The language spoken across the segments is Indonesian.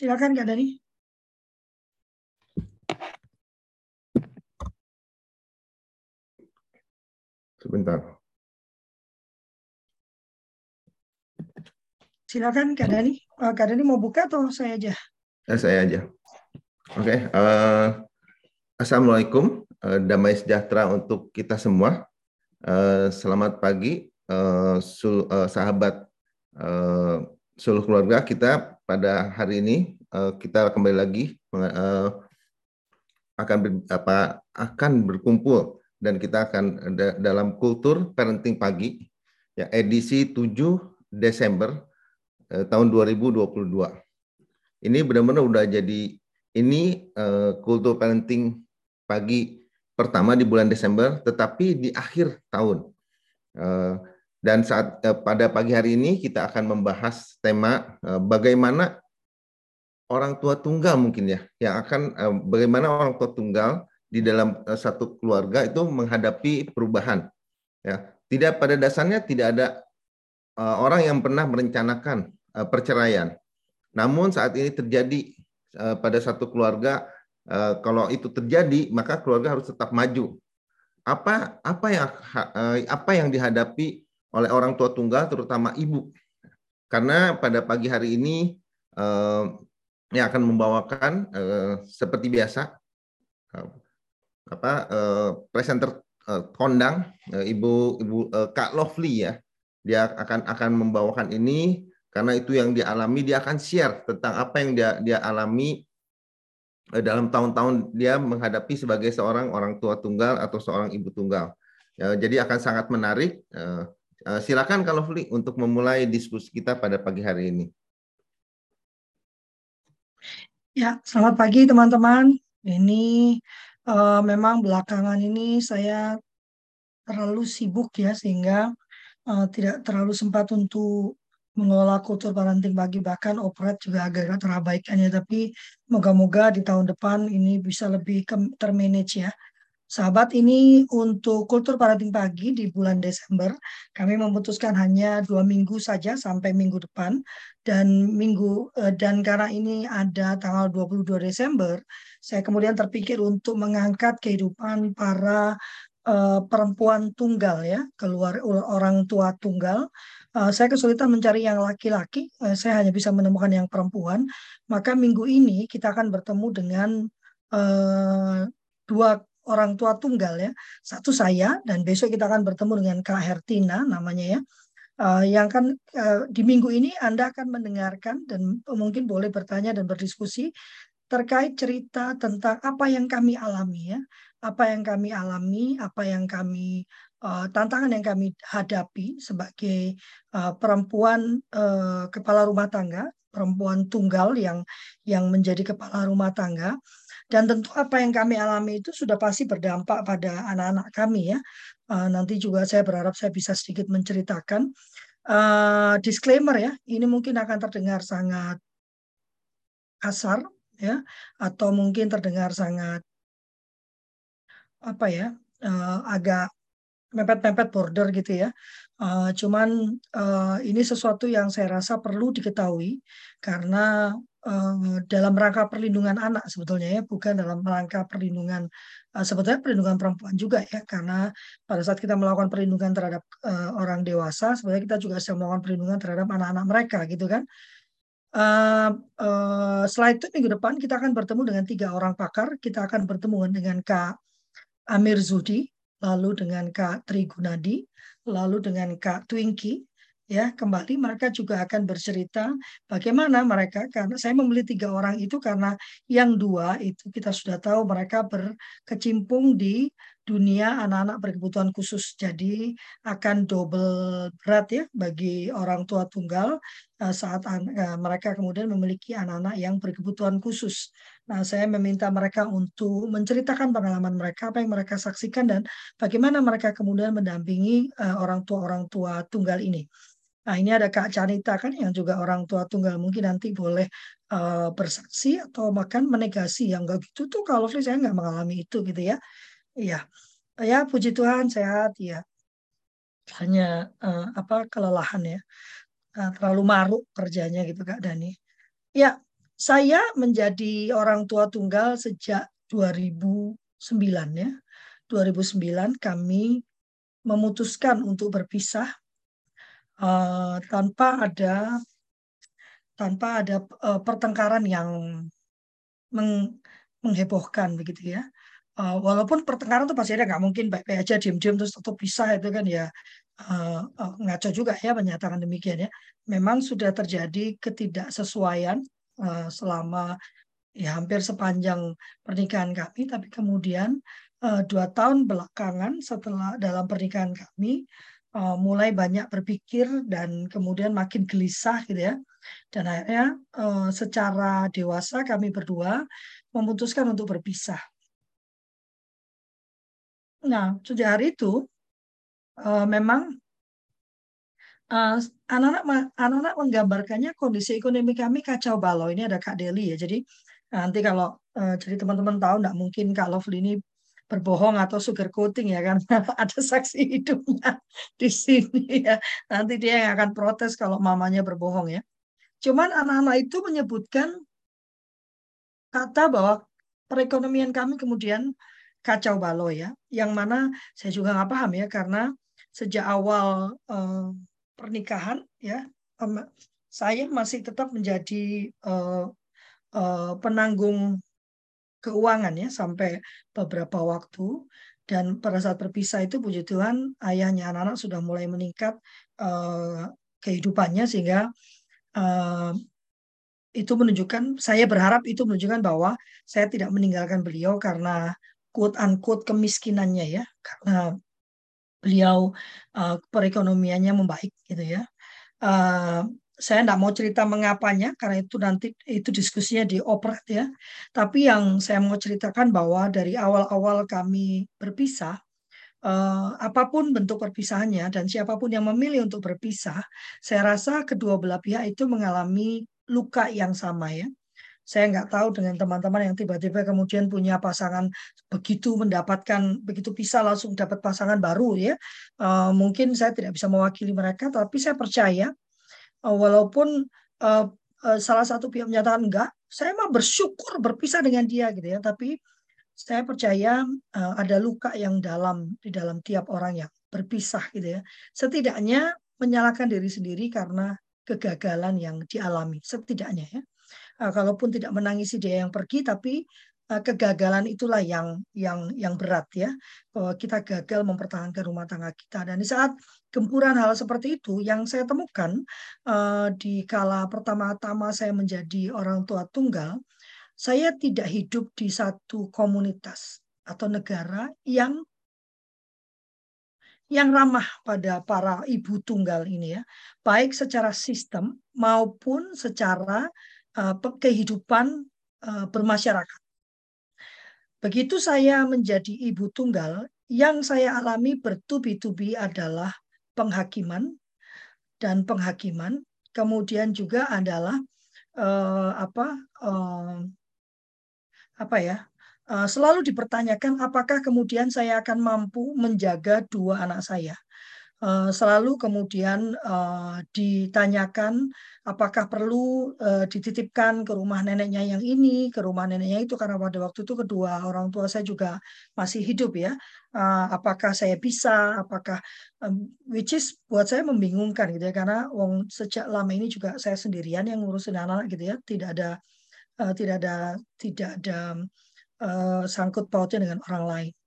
Silakan Kak Dani. Sebentar. Silakan Kak Dani. Uh, Kak Dani mau buka atau saya aja? Ya, saya aja. Oke. Okay. Uh, eh, Assalamualaikum. Uh, damai sejahtera untuk kita semua. Uh, selamat pagi, uh, sul, uh, sahabat uh, seluruh keluarga kita pada hari ini uh, kita kembali lagi uh, akan ber, apa akan berkumpul dan kita akan da, dalam kultur parenting pagi ya edisi 7 Desember uh, tahun 2022. Ini benar-benar udah jadi ini uh, kultur parenting pagi pertama di bulan Desember, tetapi di akhir tahun. Eh, dan saat eh, pada pagi hari ini kita akan membahas tema eh, bagaimana orang tua tunggal mungkin ya, yang akan bagaimana orang tua tunggal di dalam satu keluarga itu menghadapi perubahan. Ya, tidak pada dasarnya tidak ada orang yang pernah merencanakan perceraian. Namun saat ini terjadi pada satu keluarga Eh, kalau itu terjadi maka keluarga harus tetap maju. Apa apa yang eh, apa yang dihadapi oleh orang tua tunggal terutama ibu. Karena pada pagi hari ini eh, yang akan membawakan seperti biasa apa presenter kondang ibu ibu Kak Lovely ya dia akan akan membawakan ini karena itu yang dialami dia akan share tentang apa yang dia dia alami Eh, dalam tahun-tahun dia menghadapi sebagai seorang orang tua tunggal atau seorang ibu tunggal. Ya, jadi akan sangat menarik. Eh, silakan kalau Fli untuk memulai diskusi kita pada pagi hari ini. Ya, selamat pagi teman-teman. Ini uh, memang belakangan ini saya terlalu sibuk ya sehingga uh, tidak terlalu sempat untuk mengelola kultur parenting pagi bahkan operate juga agak terabaikan ya tapi moga-moga di tahun depan ini bisa lebih termanage ya Sahabat ini untuk kultur parenting pagi di bulan Desember kami memutuskan hanya dua minggu saja sampai minggu depan dan minggu eh, dan karena ini ada tanggal 22 Desember saya kemudian terpikir untuk mengangkat kehidupan para uh, perempuan tunggal ya keluar orang tua tunggal uh, saya kesulitan mencari yang laki-laki, uh, saya hanya bisa menemukan yang perempuan. Maka minggu ini kita akan bertemu dengan uh, dua orang tua tunggal ya. Satu saya dan besok kita akan bertemu dengan Kak Hertina namanya ya. Uh, yang kan uh, di minggu ini Anda akan mendengarkan dan mungkin boleh bertanya dan berdiskusi terkait cerita tentang apa yang kami alami ya, apa yang kami alami, apa yang kami uh, tantangan yang kami hadapi sebagai uh, perempuan uh, kepala rumah tangga, perempuan tunggal yang yang menjadi kepala rumah tangga. Dan tentu apa yang kami alami itu sudah pasti berdampak pada anak-anak kami ya. Uh, nanti juga saya berharap saya bisa sedikit menceritakan. Uh, disclaimer ya, ini mungkin akan terdengar sangat kasar ya, atau mungkin terdengar sangat apa ya, uh, agak mepet-mepet border gitu ya. Uh, cuman uh, ini sesuatu yang saya rasa perlu diketahui karena uh, dalam rangka perlindungan anak sebetulnya ya, bukan dalam rangka perlindungan uh, sebetulnya perlindungan perempuan juga ya, karena pada saat kita melakukan perlindungan terhadap uh, orang dewasa, sebenarnya kita juga sedang melakukan perlindungan terhadap anak-anak mereka gitu kan. Uh, uh, setelah itu minggu depan kita akan bertemu dengan tiga orang pakar. Kita akan bertemu dengan Kak Amir Zudi, lalu dengan Kak Trigunadi, lalu dengan Kak Twinky, ya kembali mereka juga akan bercerita bagaimana mereka karena saya memilih tiga orang itu karena yang dua itu kita sudah tahu mereka berkecimpung di dunia anak-anak berkebutuhan khusus jadi akan double berat ya bagi orang tua tunggal eh, saat eh, mereka kemudian memiliki anak-anak yang berkebutuhan khusus Nah, saya meminta mereka untuk menceritakan pengalaman mereka, apa yang mereka saksikan, dan bagaimana mereka kemudian mendampingi uh, orang tua-orang tua tunggal ini. Nah, ini ada Kak Canita kan yang juga orang tua tunggal. Mungkin nanti boleh uh, bersaksi atau bahkan menegasi. Yang enggak gitu tuh kalau saya nggak mengalami itu gitu ya. Iya. Ya, puji Tuhan sehat ya. Hanya uh, apa kelelahan ya. Uh, terlalu maruk kerjanya gitu Kak Dani. Ya, saya menjadi orang tua tunggal sejak 2009 ya. 2009 kami memutuskan untuk berpisah uh, tanpa ada tanpa ada uh, pertengkaran yang meng, menghebohkan begitu ya. Uh, walaupun pertengkaran itu pasti ada nggak mungkin baik-baik aja diam-diam terus tetap pisah itu kan ya uh, uh, ngaco juga ya menyatakan demikian ya. Memang sudah terjadi ketidaksesuaian uh, selama ya hampir sepanjang pernikahan kami, tapi kemudian uh, dua tahun belakangan setelah dalam pernikahan kami uh, mulai banyak berpikir dan kemudian makin gelisah gitu ya. Dan akhirnya uh, secara dewasa kami berdua memutuskan untuk berpisah. Nah, sejak hari itu uh, memang anak-anak anak-anak menggambarkannya kondisi ekonomi kami kacau balau. Ini ada Kak Deli ya. Jadi nanti kalau uh, jadi teman-teman tahu nggak mungkin Kak Lovely ini berbohong atau sugar coating ya kan? Ada saksi hidupnya di sini ya. Nanti dia yang akan protes kalau mamanya berbohong ya. Cuman anak-anak itu menyebutkan kata bahwa perekonomian kami kemudian kacau balau ya. Yang mana saya juga nggak paham ya karena sejak awal eh, pernikahan ya saya masih tetap menjadi eh, eh, penanggung keuangan ya sampai beberapa waktu. Dan pada saat berpisah itu puji Tuhan ayahnya anak-anak sudah mulai meningkat uh, kehidupannya sehingga uh, itu menunjukkan saya berharap itu menunjukkan bahwa saya tidak meninggalkan beliau karena quote unquote kemiskinannya ya karena beliau uh, perekonomiannya membaik gitu ya. Uh, saya tidak mau cerita mengapanya karena itu nanti itu diskusinya di operat ya. Tapi yang saya mau ceritakan bahwa dari awal-awal kami berpisah, eh, apa pun bentuk perpisahannya dan siapa pun yang memilih untuk berpisah, saya rasa kedua belah pihak itu mengalami luka yang sama ya. Saya nggak tahu dengan teman-teman yang tiba-tiba kemudian punya pasangan begitu mendapatkan begitu pisah langsung dapat pasangan baru ya. Uh, mungkin saya tidak bisa mewakili mereka, tapi saya percaya walaupun uh, uh, salah satu pihak menyatakan enggak, saya mah bersyukur berpisah dengan dia gitu ya. Tapi saya percaya uh, ada luka yang dalam di dalam tiap orang yang berpisah gitu ya. Setidaknya menyalahkan diri sendiri karena kegagalan yang dialami setidaknya ya. Uh, kalaupun tidak menangisi dia yang pergi tapi Eh, kegagalan itulah yang yang yang berat ya. Bahwa kita gagal mempertahankan rumah tangga kita. Dan di saat gempuran hal seperti itu yang saya temukan uh, di kala pertama-tama saya menjadi orang tua tunggal saya tidak hidup di satu komunitas atau negara yang yang ramah pada para ibu tunggal ini ya. Baik secara sistem maupun secara uh, kehidupan uh, bermasyarakat Begitu saya menjadi ibu tunggal, yang saya alami bertubi-tubi adalah penghakiman dan penghakiman, kemudian juga adalah uh, apa uh, apa ya uh, selalu dipertanyakan apakah kemudian saya akan mampu menjaga dua anak saya selalu kemudian uh, ditanyakan apakah perlu uh, dititipkan ke rumah neneknya yang ini, ke rumah neneknya itu karena pada waktu itu kedua orang tua saya juga masih hidup ya. Apakah saya bisa, apakah which is buat saya membingungkan gitu ya karena wong sejak lama ini juga saya sendirian yang ngurusin anak-anak gitu ya, tidak ada tidak ada tidak ada sangkut pautnya dengan orang lain.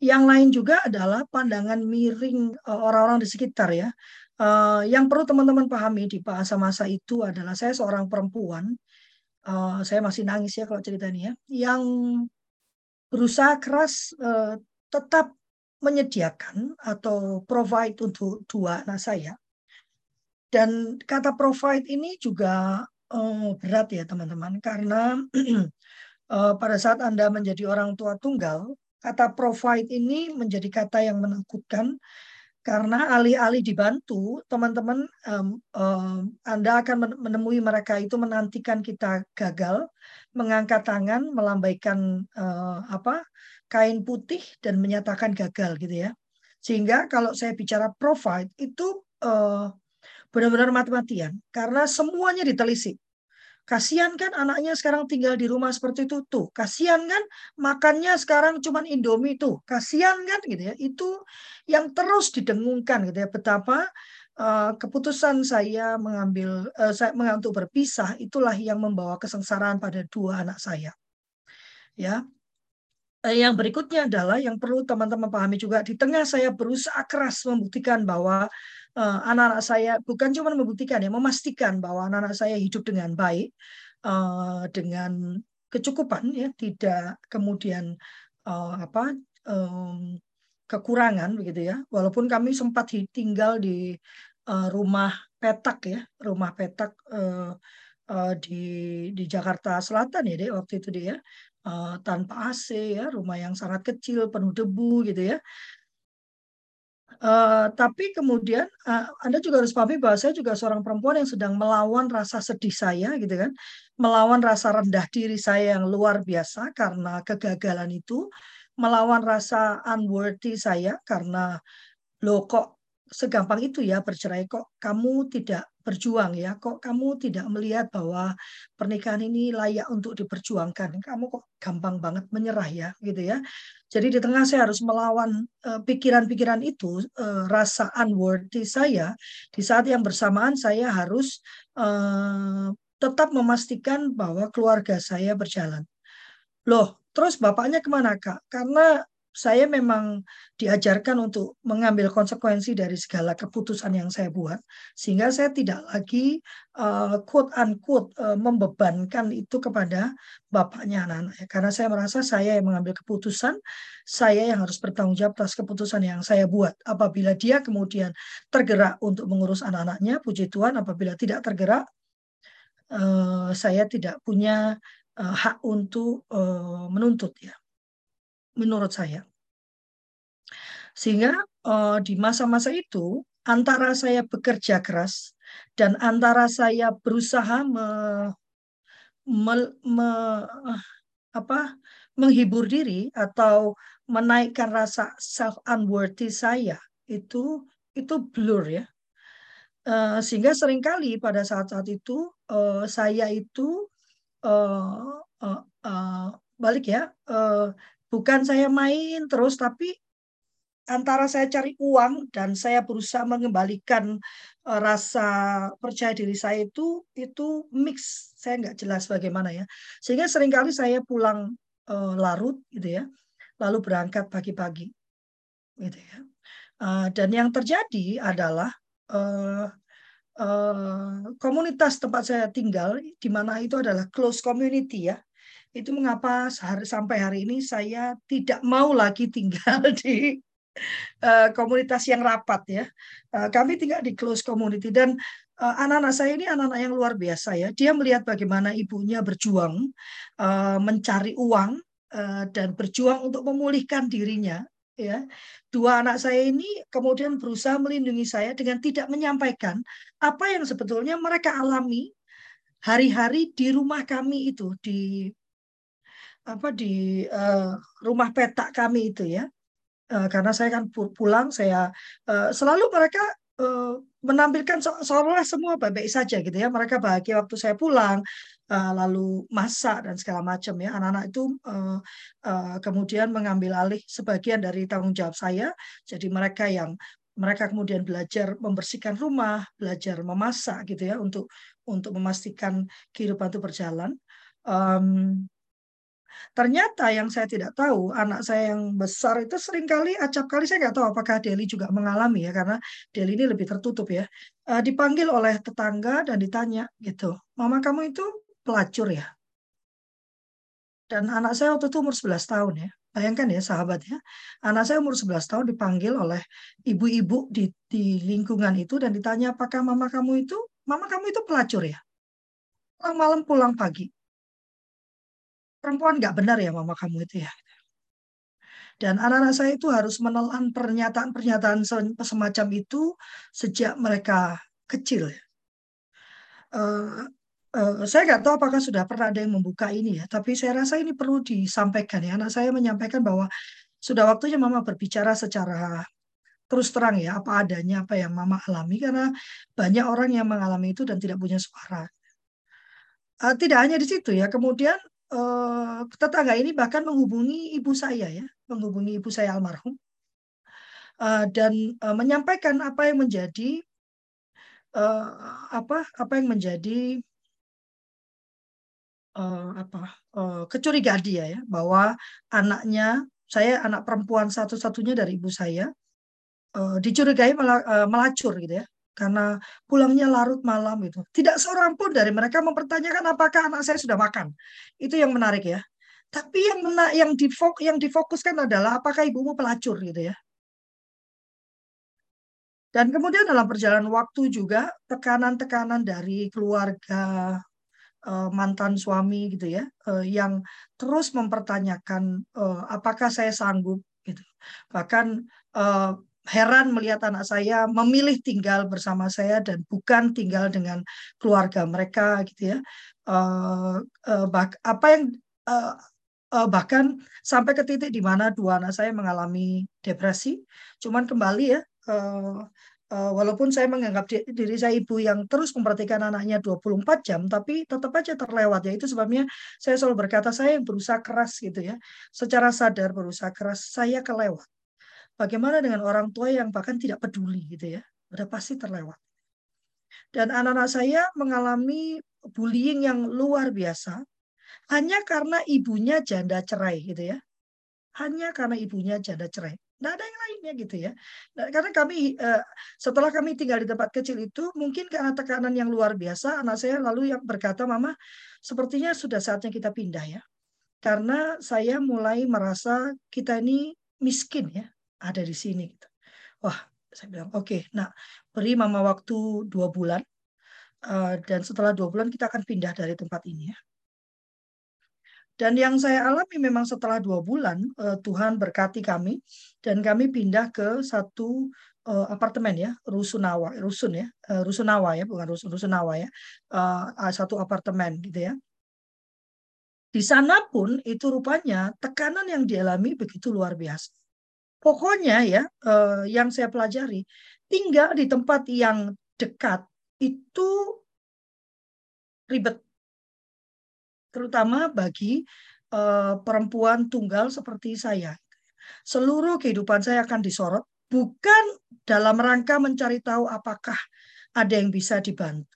Yang lain juga adalah pandangan miring eh, orang-orang di sekitar ya. Uh, yang perlu teman-teman pahami di masa-masa itu adalah saya seorang perempuan, uh, saya masih nangis ya kalau cerita ini ya, yang berusaha keras tetap menyediakan atau provide untuk dua anak saya. Dan kata provide ini juga berat ya teman-teman, karena pada saat Anda menjadi orang tua tunggal, Kata provide ini menjadi kata yang menakutkan karena alih-alih dibantu, teman-teman um, um, Anda akan menemui mereka itu menantikan kita gagal, mengangkat tangan, melambaikan uh, apa kain putih dan menyatakan gagal gitu ya. Sehingga kalau saya bicara provide itu uh, benar-benar mati-matian karena semuanya ditelisik. Kasihan kan anaknya sekarang tinggal di rumah seperti itu tuh. Kasihan kan makannya sekarang cuman Indomie tuh. Kasihan kan gitu ya. Itu yang terus didengungkan gitu ya betapa uh, keputusan saya mengambil uh, saya untuk berpisah itulah yang membawa kesengsaraan pada dua anak saya. Ya. Uh, yang berikutnya adalah yang perlu teman-teman pahami juga di tengah saya berusaha keras membuktikan bahwa anak-anak saya bukan cuma membuktikan ya, memastikan bahwa anak-anak saya hidup dengan baik, uh, dengan kecukupan ya, tidak kemudian uh, apa kekurangan begitu ya. Walaupun kami sempat tinggal di rumah petak ya, rumah petak di di Jakarta Selatan ya deh waktu itu dia uh, tanpa AC ya, rumah yang sangat kecil penuh debu gitu ya. Uh, tapi kemudian uh, Anda juga harus pahami bahwa saya juga seorang perempuan yang sedang melawan rasa sedih saya gitu kan, melawan rasa rendah diri saya yang luar biasa karena kegagalan itu, melawan rasa unworthy saya karena lo kok segampang itu ya bercerai kok kamu tidak berjuang ya? Kok kamu tidak melihat bahwa pernikahan ini layak untuk diperjuangkan? Kamu kok gampang banget menyerah ya? Gitu ya. Jadi di tengah saya harus melawan eh, pikiran-pikiran uh, itu uh, rasa unworthy saya di saat yang bersamaan saya harus uh, tetap memastikan bahwa keluarga saya berjalan. Loh terus bapaknya ke mana kak? Karena saya memang diajarkan untuk mengambil konsekuensi dari segala keputusan yang saya buat sehingga saya tidak lagi uh, quote unquote uh, membebankan itu kepada bapaknya anak-anak karena saya merasa saya yang mengambil keputusan saya yang harus bertanggung jawab atas keputusan yang saya buat apabila dia kemudian tergerak untuk mengurus anak-anaknya puji Tuhan apabila tidak tergerak uh, saya tidak punya uh, hak untuk uh, menuntut ya menurut saya. Sehingga uh, di masa-masa itu antara saya bekerja keras dan antara saya berusaha me, me, me, apa, menghibur diri atau menaikkan rasa self unworthy saya itu itu blur ya. Uh, sehingga sering kali pada saat-saat itu uh, saya itu uh, uh, uh, balik ya uh, Bukan saya main terus, tapi antara saya cari uang dan saya berusaha mengembalikan uh, rasa percaya diri saya itu itu mix. Saya nggak jelas bagaimana ya. Sehingga sering kali saya pulang uh, larut gitu ya. Lalu berangkat pagi-pagi gitu ya. Uh, dan yang terjadi adalah komunitas tempat saya tinggal di mana itu adalah close community ya. Itu mengapa sehari, sampai hari ini saya tidak mau lagi tinggal di komunitas yang rapat ya. Uh, kami tinggal di close community dan uh, anak-anak saya ini anak-anak yang luar biasa ya. Dia melihat bagaimana ibunya berjuang mencari uang dan berjuang untuk memulihkan dirinya ya. Dua anak saya ini kemudian berusaha melindungi saya dengan tidak menyampaikan apa yang sebetulnya mereka alami hari-hari di rumah kami itu di apa di uh, rumah petak kami itu ya uh, karena saya kan pulang saya uh, selalu mereka uh, menampilkan so seolah semua baik-baik saja gitu ya. Mereka bahagia waktu saya pulang uh, lalu masak dan segala macam ya. Anak-anak itu uh, uh, kemudian mengambil alih sebagian dari tanggung jawab saya. Jadi mereka yang mereka kemudian belajar membersihkan rumah, belajar memasak gitu ya untuk untuk memastikan kehidupan itu berjalan. Um, Ternyata yang saya tidak tahu, anak saya yang besar itu sering kali acap kali saya nggak tahu apakah Deli juga mengalami ya karena Deli ini lebih tertutup ya. Uh, dipanggil oleh tetangga dan ditanya gitu, "Mama kamu itu pelacur ya?" Dan anak saya waktu itu umur 11 tahun ya. Bayangkan ya sahabat ya. Anak saya umur 11 tahun dipanggil oleh ibu-ibu di, di lingkungan itu dan ditanya apakah mama kamu itu, mama kamu itu pelacur ya? Pulang malam pulang pagi perempuan nggak benar ya mama kamu itu ya. Dan anak-anak saya itu harus menelan pernyataan-pernyataan semacam itu sejak mereka kecil. Uh, uh, saya nggak tahu apakah sudah pernah ada yang membuka ini ya, tapi saya rasa ini perlu disampaikan ya. Anak saya menyampaikan bahwa sudah waktunya mama berbicara secara terus terang ya apa adanya apa yang mama alami karena banyak orang yang mengalami itu dan tidak punya suara uh, tidak hanya di situ ya. Kemudian uh, tetangga ini bahkan menghubungi ibu saya ya, menghubungi ibu saya almarhum. Uh, dan uh, menyampaikan apa yang menjadi uh, apa apa yang menjadi uh, apa uh, kecurigaan dia ya bahwa anaknya saya anak perempuan satu-satunya dari ibu saya uh, dicurigai melacur gitu ya karena pulangnya larut malam itu. Tidak seorang pun dari mereka mempertanyakan apakah anak saya sudah makan. Itu yang menarik ya. Tapi yang mena yang difok yang difokuskan adalah apakah ibumu pelacur gitu ya. Dan kemudian dalam perjalanan waktu juga tekanan-tekanan dari keluarga uh, mantan suami gitu ya, uh, yang terus mempertanyakan uh, apakah saya sanggup gitu. Bahkan heran melihat anak saya memilih tinggal bersama saya dan bukan tinggal dengan keluarga mereka gitu ya. Uh, bah, apa yang uh, bahkan sampai ke titik di mana dua anak saya mengalami depresi. Cuman kembali ya walaupun saya menganggap diri saya ibu yang terus memperhatikan anaknya 24 jam, tapi tetap aja terlewat ya. Itu sebabnya saya selalu berkata saya berusaha keras gitu ya. Secara sadar berusaha keras, saya kelewat. Bagaimana dengan orang tua yang bahkan tidak peduli gitu ya. Udah pasti terlewat. Dan anak-anak saya mengalami bullying yang luar biasa hanya karena ibunya janda cerai gitu ya. Hanya karena ibunya janda cerai. Nggak ada yang lainnya gitu ya. Nah, karena kami eh, setelah kami tinggal di tempat kecil itu mungkin karena tekanan yang luar biasa anak saya lalu yang berkata mama sepertinya sudah saatnya kita pindah ya. Karena saya mulai merasa kita ini miskin ya ada di sini gitu. Wah saya bilang oke okay, nah beri mama waktu dua bulan uh, dan setelah dua bulan kita akan pindah dari tempat ini ya. Dan yang saya alami memang setelah dua bulan uh, Tuhan berkati kami dan kami pindah ke satu uh, apartemen ya rusunawa rusun ya uh, rusunawa ya bukan rusun rusunawa ya uh, satu apartemen gitu ya. Di sana pun itu rupanya tekanan yang dialami begitu luar biasa. Pokoknya ya uh, yang saya pelajari tinggal di tempat yang dekat itu ribet terutama bagi uh, perempuan tunggal seperti saya. Seluruh kehidupan saya akan disorot bukan dalam rangka mencari tahu apakah ada yang bisa dibantu.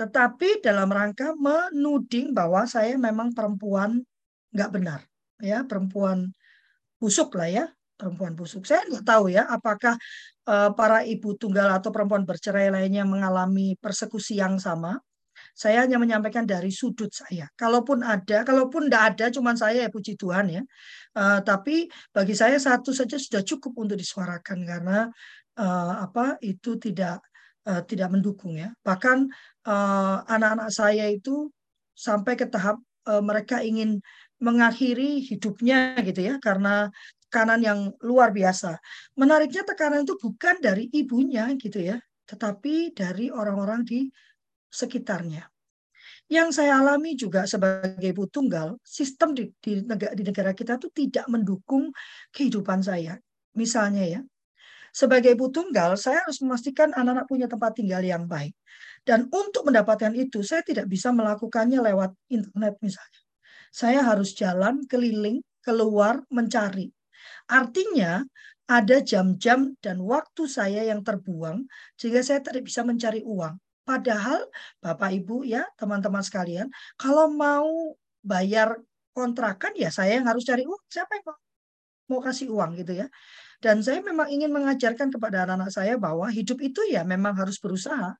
Tetapi dalam rangka menuding bahwa saya memang perempuan nggak benar, ya perempuan busuk lah ya, perempuan busuk. Saya nggak tahu ya apakah uh, para ibu tunggal atau perempuan bercerai lainnya mengalami persekusi yang sama. Saya hanya menyampaikan dari sudut saya. Kalaupun ada, kalaupun tidak ada, cuma saya ya puji Tuhan ya. Uh, tapi bagi saya satu saja sudah cukup untuk disuarakan karena uh, apa itu tidak uh, tidak mendukung ya. Bahkan anak-anak uh, saya itu sampai ke tahap uh, mereka ingin mengakhiri hidupnya gitu ya karena tekanan yang luar biasa. Menariknya tekanan itu bukan dari ibunya gitu ya, tetapi dari orang-orang di sekitarnya. Yang saya alami juga sebagai ibu tunggal, sistem di, di, negara, di negara kita itu tidak mendukung kehidupan saya. Misalnya ya, sebagai ibu tunggal, saya harus memastikan anak-anak punya tempat tinggal yang baik. Dan untuk mendapatkan itu, saya tidak bisa melakukannya lewat internet misalnya. Saya harus jalan keliling, keluar, mencari. Artinya, ada jam-jam dan waktu saya yang terbuang, sehingga saya tidak bisa mencari uang. Padahal Bapak Ibu ya teman-teman sekalian, kalau mau bayar kontrakan ya saya yang harus cari uang. Siapa yang mau, kasih uang gitu ya. Dan saya memang ingin mengajarkan kepada anak-anak saya bahwa hidup itu ya memang harus berusaha.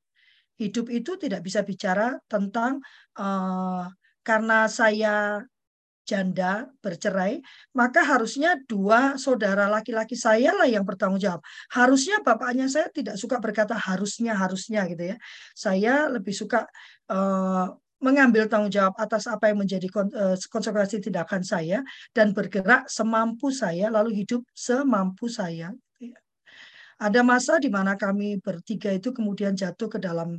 Hidup itu tidak bisa bicara tentang uh, karena saya janda bercerai, maka harusnya dua saudara laki-laki saya lah yang bertanggung jawab. Harusnya bapaknya saya tidak suka berkata harusnya harusnya gitu ya. Saya lebih suka uh, mengambil tanggung jawab atas apa yang menjadi eh, konsekuensi tindakan saya dan bergerak semampu saya lalu hidup semampu saya. Ada masa di mana kami bertiga itu kemudian jatuh ke dalam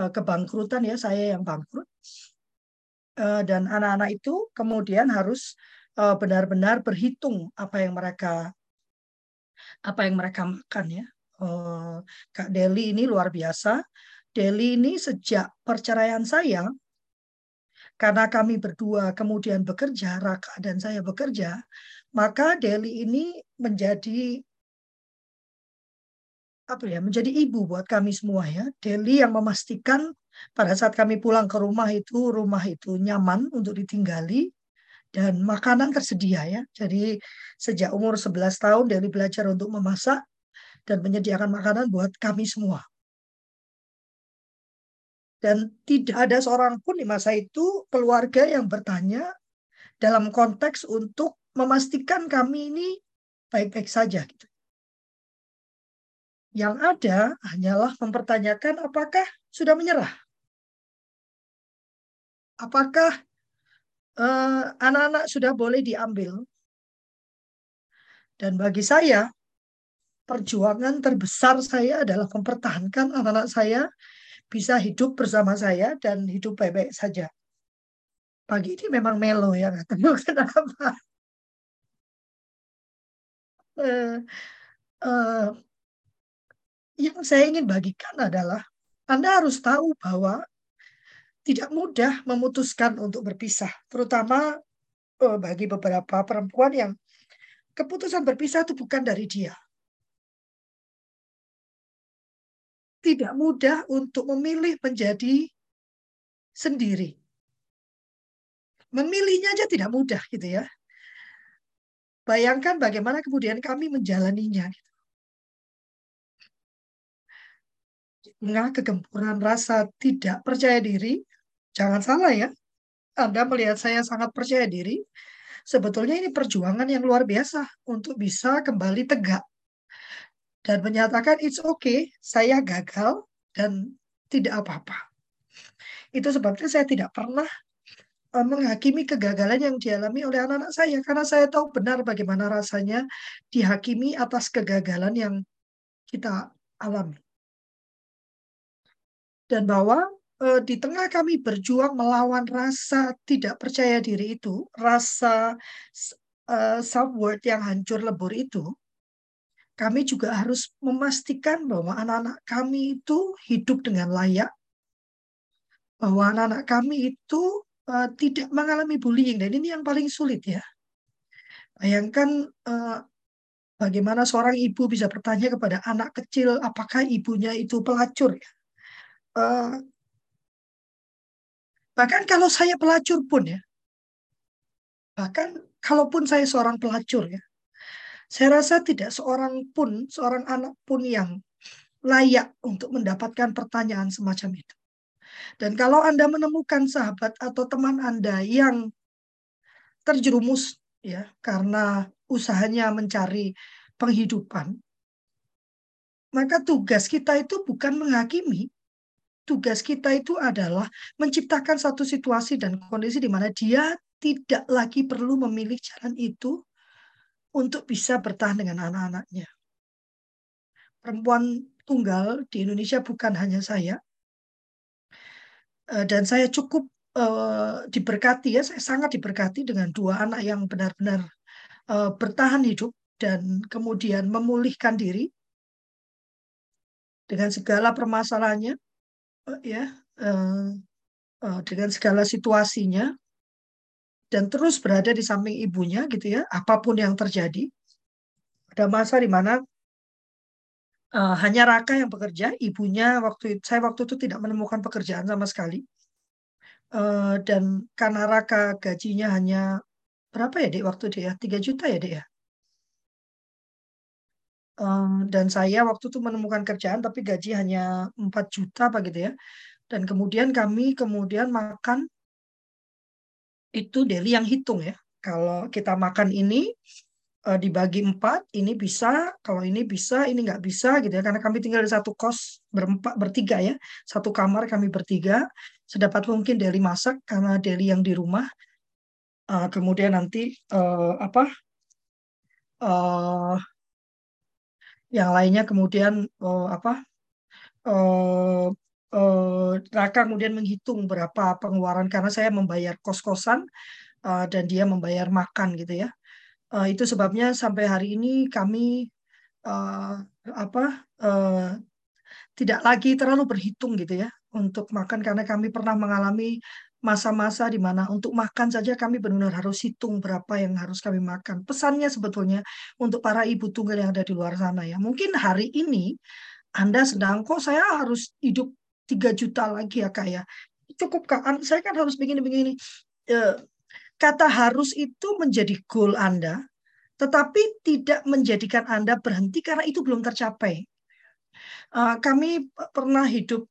uh, kebangkrutan ya saya yang bangkrut Eh, dan anak-anak itu kemudian harus eh, benar-benar berhitung apa yang mereka apa yang mereka makan ya. Eh, Kak Deli ini luar biasa. Deli ini sejak perceraian saya, karena kami berdua kemudian bekerja, Raka dan saya bekerja, maka Deli ini menjadi apa ya menjadi ibu buat kami semua ya. Deli yang memastikan pada saat kami pulang ke rumah itu rumah itu nyaman untuk ditinggali dan makanan tersedia ya. Jadi sejak umur 11 tahun Deli belajar untuk memasak dan menyediakan makanan buat kami semua. Dan tidak ada seorang pun di masa itu keluarga yang bertanya dalam konteks untuk memastikan kami ini baik-baik saja. Gitu. Yang ada hanyalah mempertanyakan apakah sudah menyerah. Apakah eh, anak-anak uh, sudah boleh diambil? Dan bagi saya, perjuangan terbesar saya adalah mempertahankan anak-anak saya bisa hidup bersama saya dan hidup baik-baik saja. Pagi ini memang melo ya, tahu kenapa. Uh, uh, yang saya ingin bagikan adalah Anda harus tahu bahwa tidak mudah memutuskan untuk berpisah, terutama uh, bagi beberapa perempuan yang keputusan berpisah itu bukan dari dia. Tidak mudah untuk memilih menjadi sendiri. Memilihnya aja tidak mudah gitu ya. Bayangkan bagaimana kemudian kami menjalaninya. Gitu. tengah kegempuran rasa tidak percaya diri, jangan salah ya. Anda melihat saya sangat percaya diri, sebetulnya ini perjuangan yang luar biasa untuk bisa kembali tegak dan menyatakan it's okay, saya gagal dan tidak apa-apa. Itu sebabnya saya tidak pernah eh, menghakimi kegagalan yang dialami oleh anak-anak saya karena saya tahu benar bagaimana rasanya dihakimi atas kegagalan yang kita alami. Dan bahwa di tengah kami berjuang melawan rasa tidak percaya diri itu, rasa uh, self-worth yang hancur lebur itu, kami juga harus memastikan bahwa anak-anak kami itu hidup dengan layak, bahwa anak-anak kami itu uh, tidak mengalami bullying dan ini yang paling sulit ya. Bayangkan uh, bagaimana seorang ibu bisa bertanya kepada anak kecil apakah ibunya itu pelacur ya. Uh, bahkan kalau saya pelacur pun ya, bahkan kalaupun saya seorang pelacur ya, saya rasa tidak seorang pun, seorang anak pun yang layak untuk mendapatkan pertanyaan semacam itu. Dan kalau Anda menemukan sahabat atau teman Anda yang terjerumus ya karena usahanya mencari penghidupan, maka tugas kita itu bukan menghakimi. Tugas kita itu adalah menciptakan satu situasi dan kondisi di mana dia tidak lagi perlu memilih jalan itu untuk bisa bertahan dengan anak-anaknya. Perempuan tunggal di Indonesia bukan hanya saya, eh, dan saya cukup uh, diberkati ya, saya sangat diberkati dengan dua anak yang benar-benar uh, bertahan hidup dan kemudian memulihkan diri dengan segala permasalahannya, ya, dengan segala situasinya, dan terus berada di samping ibunya gitu ya, apa pun yang terjadi. Ada masa di mana uh, hanya Raka yang bekerja, ibunya waktu itu, saya waktu itu tidak menemukan pekerjaan sama sekali. Uh, dan karena Raka gajinya hanya berapa ya dek waktu dia? Tiga juta ya dek ya? Dan saya waktu itu menemukan kerjaan tapi gaji hanya 4 juta apa gitu ya. Dan kemudian kami kemudian makan itu Deli yang hitung ya. Kalau kita makan ini dibagi empat, ini bisa, kalau ini bisa, ini nggak bisa gitu ya. Karena kami tinggal di satu kos berempat, bertiga ya, satu kamar kami bertiga. Sedapat mungkin Deli masak karena Deli yang di rumah. Kemudian nanti apa? Yang lainnya kemudian uh, apa? Uh, uh, Raka kemudian menghitung berapa pengeluaran karena saya membayar kos-kosan uh, dan dia membayar makan gitu ya. Uh, itu sebabnya sampai hari ini kami uh, apa uh, tidak lagi terlalu berhitung gitu ya untuk makan karena kami pernah mengalami masa-masa di mana untuk makan saja kami benar-benar harus hitung berapa yang harus kami makan. Pesannya sebetulnya untuk para ibu tunggal yang ada di luar sana ya. Mungkin hari ini Anda sedang kok saya harus hidup 3 juta lagi ya kak ya. Cukup kak, saya kan harus begini-begini. Eh, kata harus itu menjadi goal Anda, tetapi tidak menjadikan Anda berhenti karena itu belum tercapai. Uh, kami pernah hidup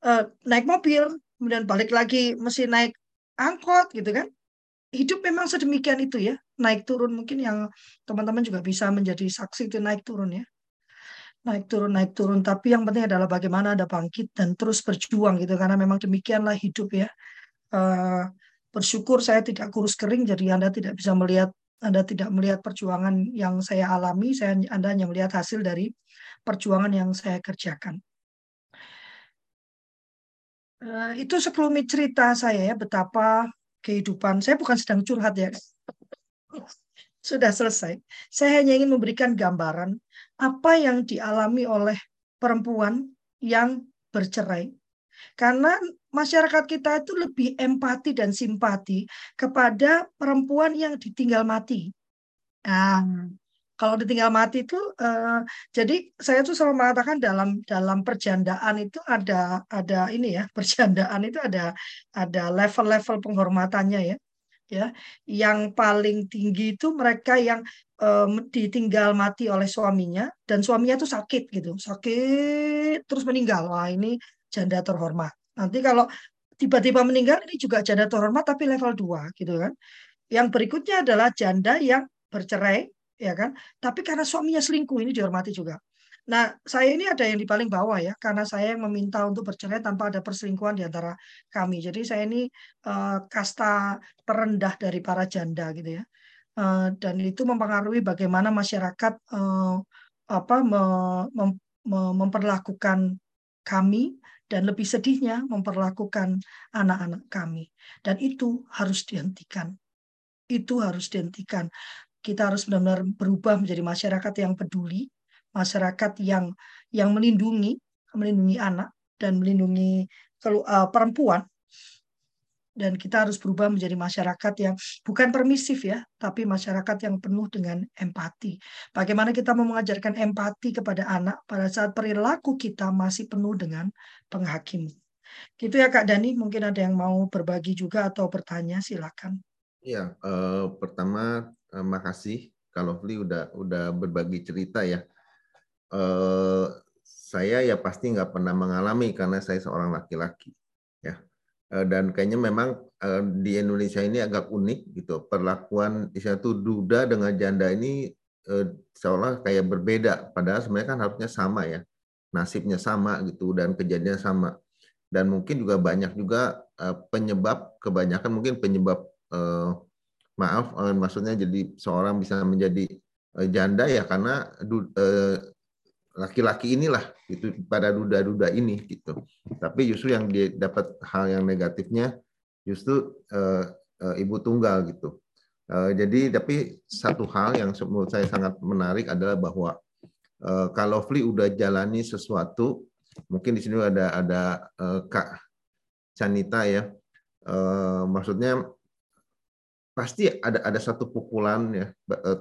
uh, naik mobil, kemudian balik lagi mesti naik angkot gitu kan. Hidup memang sedemikian itu ya, naik turun mungkin yang teman-teman juga bisa menjadi saksi itu naik turun ya. Naik turun, naik turun. Tapi yang penting adalah bagaimana ada bangkit dan terus berjuang gitu. Karena memang demikianlah hidup ya. Uh, bersyukur saya tidak kurus kering, jadi Anda tidak bisa melihat anda tidak melihat perjuangan yang saya alami, saya Anda hanya melihat hasil dari perjuangan yang saya kerjakan. Uh, itu sekelumit cerita saya ya betapa kehidupan saya bukan sedang curhat ya. Sudah selesai. Saya hanya ingin memberikan gambaran apa yang dialami oleh perempuan yang bercerai. Karena masyarakat kita itu lebih empati dan simpati kepada perempuan yang ditinggal mati. Nah, kalau ditinggal mati itu uh, jadi saya tuh selalu mengatakan dalam dalam perjandaan itu ada ada ini ya perjandaan itu ada ada level-level penghormatannya ya ya. Yang paling tinggi itu mereka yang um, ditinggal mati oleh suaminya dan suaminya tuh sakit gitu sakit terus meninggal. Wah ini janda terhormat. Nanti kalau tiba-tiba meninggal ini juga janda terhormat tapi level 2 gitu kan. Yang berikutnya adalah janda yang bercerai ya kan. Tapi karena suaminya selingkuh ini dihormati juga. Nah, saya ini ada yang di paling bawah ya, karena saya yang meminta untuk bercerai tanpa ada perselingkuhan di antara kami. Jadi saya ini uh, kasta terendah dari para janda gitu ya. Uh, dan itu mempengaruhi bagaimana masyarakat uh, apa me, mem, memperlakukan kami dan lebih sedihnya memperlakukan anak-anak kami. Dan itu harus dihentikan. Itu harus dihentikan. Kita harus benar-benar berubah menjadi masyarakat yang peduli, masyarakat yang yang melindungi, melindungi anak dan melindungi uh, perempuan dan kita harus berubah menjadi masyarakat yang bukan permisif ya, tapi masyarakat yang penuh dengan empati. Bagaimana kita mau mengajarkan empati kepada anak pada saat perilaku kita masih penuh dengan penghakiman. Gitu ya Kak Dani, mungkin ada yang mau berbagi juga atau bertanya, silakan. Iya, eh, pertama eh, makasih. Kalau Lovely udah udah berbagi cerita ya. Eh, saya ya pasti nggak pernah mengalami karena saya seorang laki-laki Eh, dan kayaknya memang eh, di Indonesia ini agak unik gitu. Perlakuan itu duda dengan janda ini eh, seolah kayak berbeda. Padahal sebenarnya kan harusnya sama ya. Nasibnya sama gitu dan kejadiannya sama. Dan mungkin juga banyak juga penyebab kebanyakan mungkin penyebab maaf maksudnya jadi seorang bisa menjadi janda ya karena laki-laki inilah itu pada duda-duda ini gitu. Tapi justru yang dapat hal yang negatifnya justru ibu tunggal gitu. Jadi tapi satu hal yang menurut saya sangat menarik adalah bahwa kalau Fli udah jalani sesuatu, mungkin di sini ada ada Kak Canita ya. Maksudnya pasti ada ada satu pukulan ya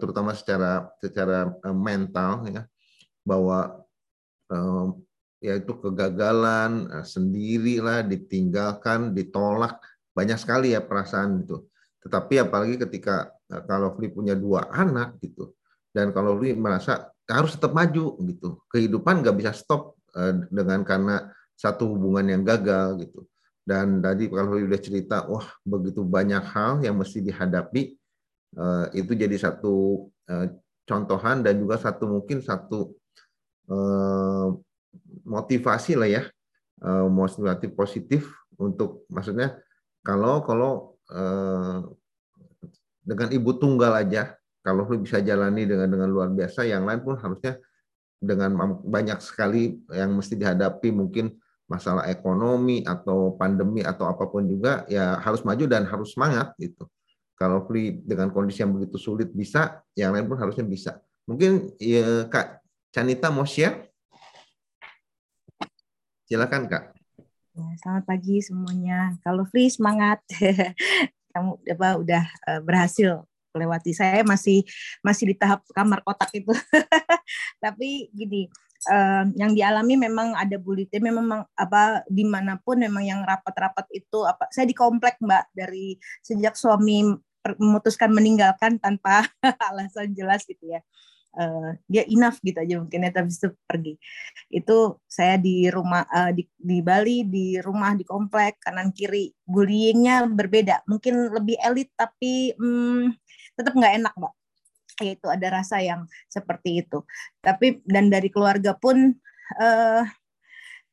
terutama secara secara mental ya bahwa um, yaitu kegagalan eh, sendirilah ditinggalkan ditolak. Banyak sekali ya perasaan itu. Tetapi apalagi ketika eh, kalau Fli punya dua anak gitu dan kalau Fli merasa harus tetap maju gitu kehidupan nggak bisa stop eh, dengan karena satu hubungan yang gagal gitu dan tadi kalau Fli udah cerita wah begitu banyak hal yang mesti dihadapi itu jadi satu contohan dan juga satu mungkin satu Eh, motivasi lah ya eh, motivasi positif untuk maksudnya kalau kalau eh, dengan ibu tunggal aja kalau lu bisa jalani dengan dengan luar biasa yang lain pun harusnya dengan banyak sekali yang mesti dihadapi mungkin masalah ekonomi atau pandemi atau apa pun juga ya harus maju dan harus semangat gitu. Kalau Fli dengan kondisi yang begitu sulit bisa, yang lain pun harusnya bisa. Mungkin ya, Kak Canita mau share? Silakan Kak. Ya, selamat pagi semuanya. Kalau free semangat. Kamu apa udah uh, berhasil lewati. Saya masih masih di tahap kamar kotak itu. Tapi gini, uh, yang dialami memang ada bullying memang apa di mana pun memang yang rapat-rapat itu apa saya di komplek mbak dari sejak suami memutuskan meninggalkan tanpa alasan jelas gitu ya. Uh, dia enough gitu aja mungkin ya tapi itu pergi. Itu saya di rumah uh, di, di Bali di rumah di komplek kanan kiri. Bullyingnya berbeda mungkin lebih elit tapi hmm, tetap nggak enak mbak yaitu ada rasa yang seperti itu. Tapi dan dari keluarga pun uh,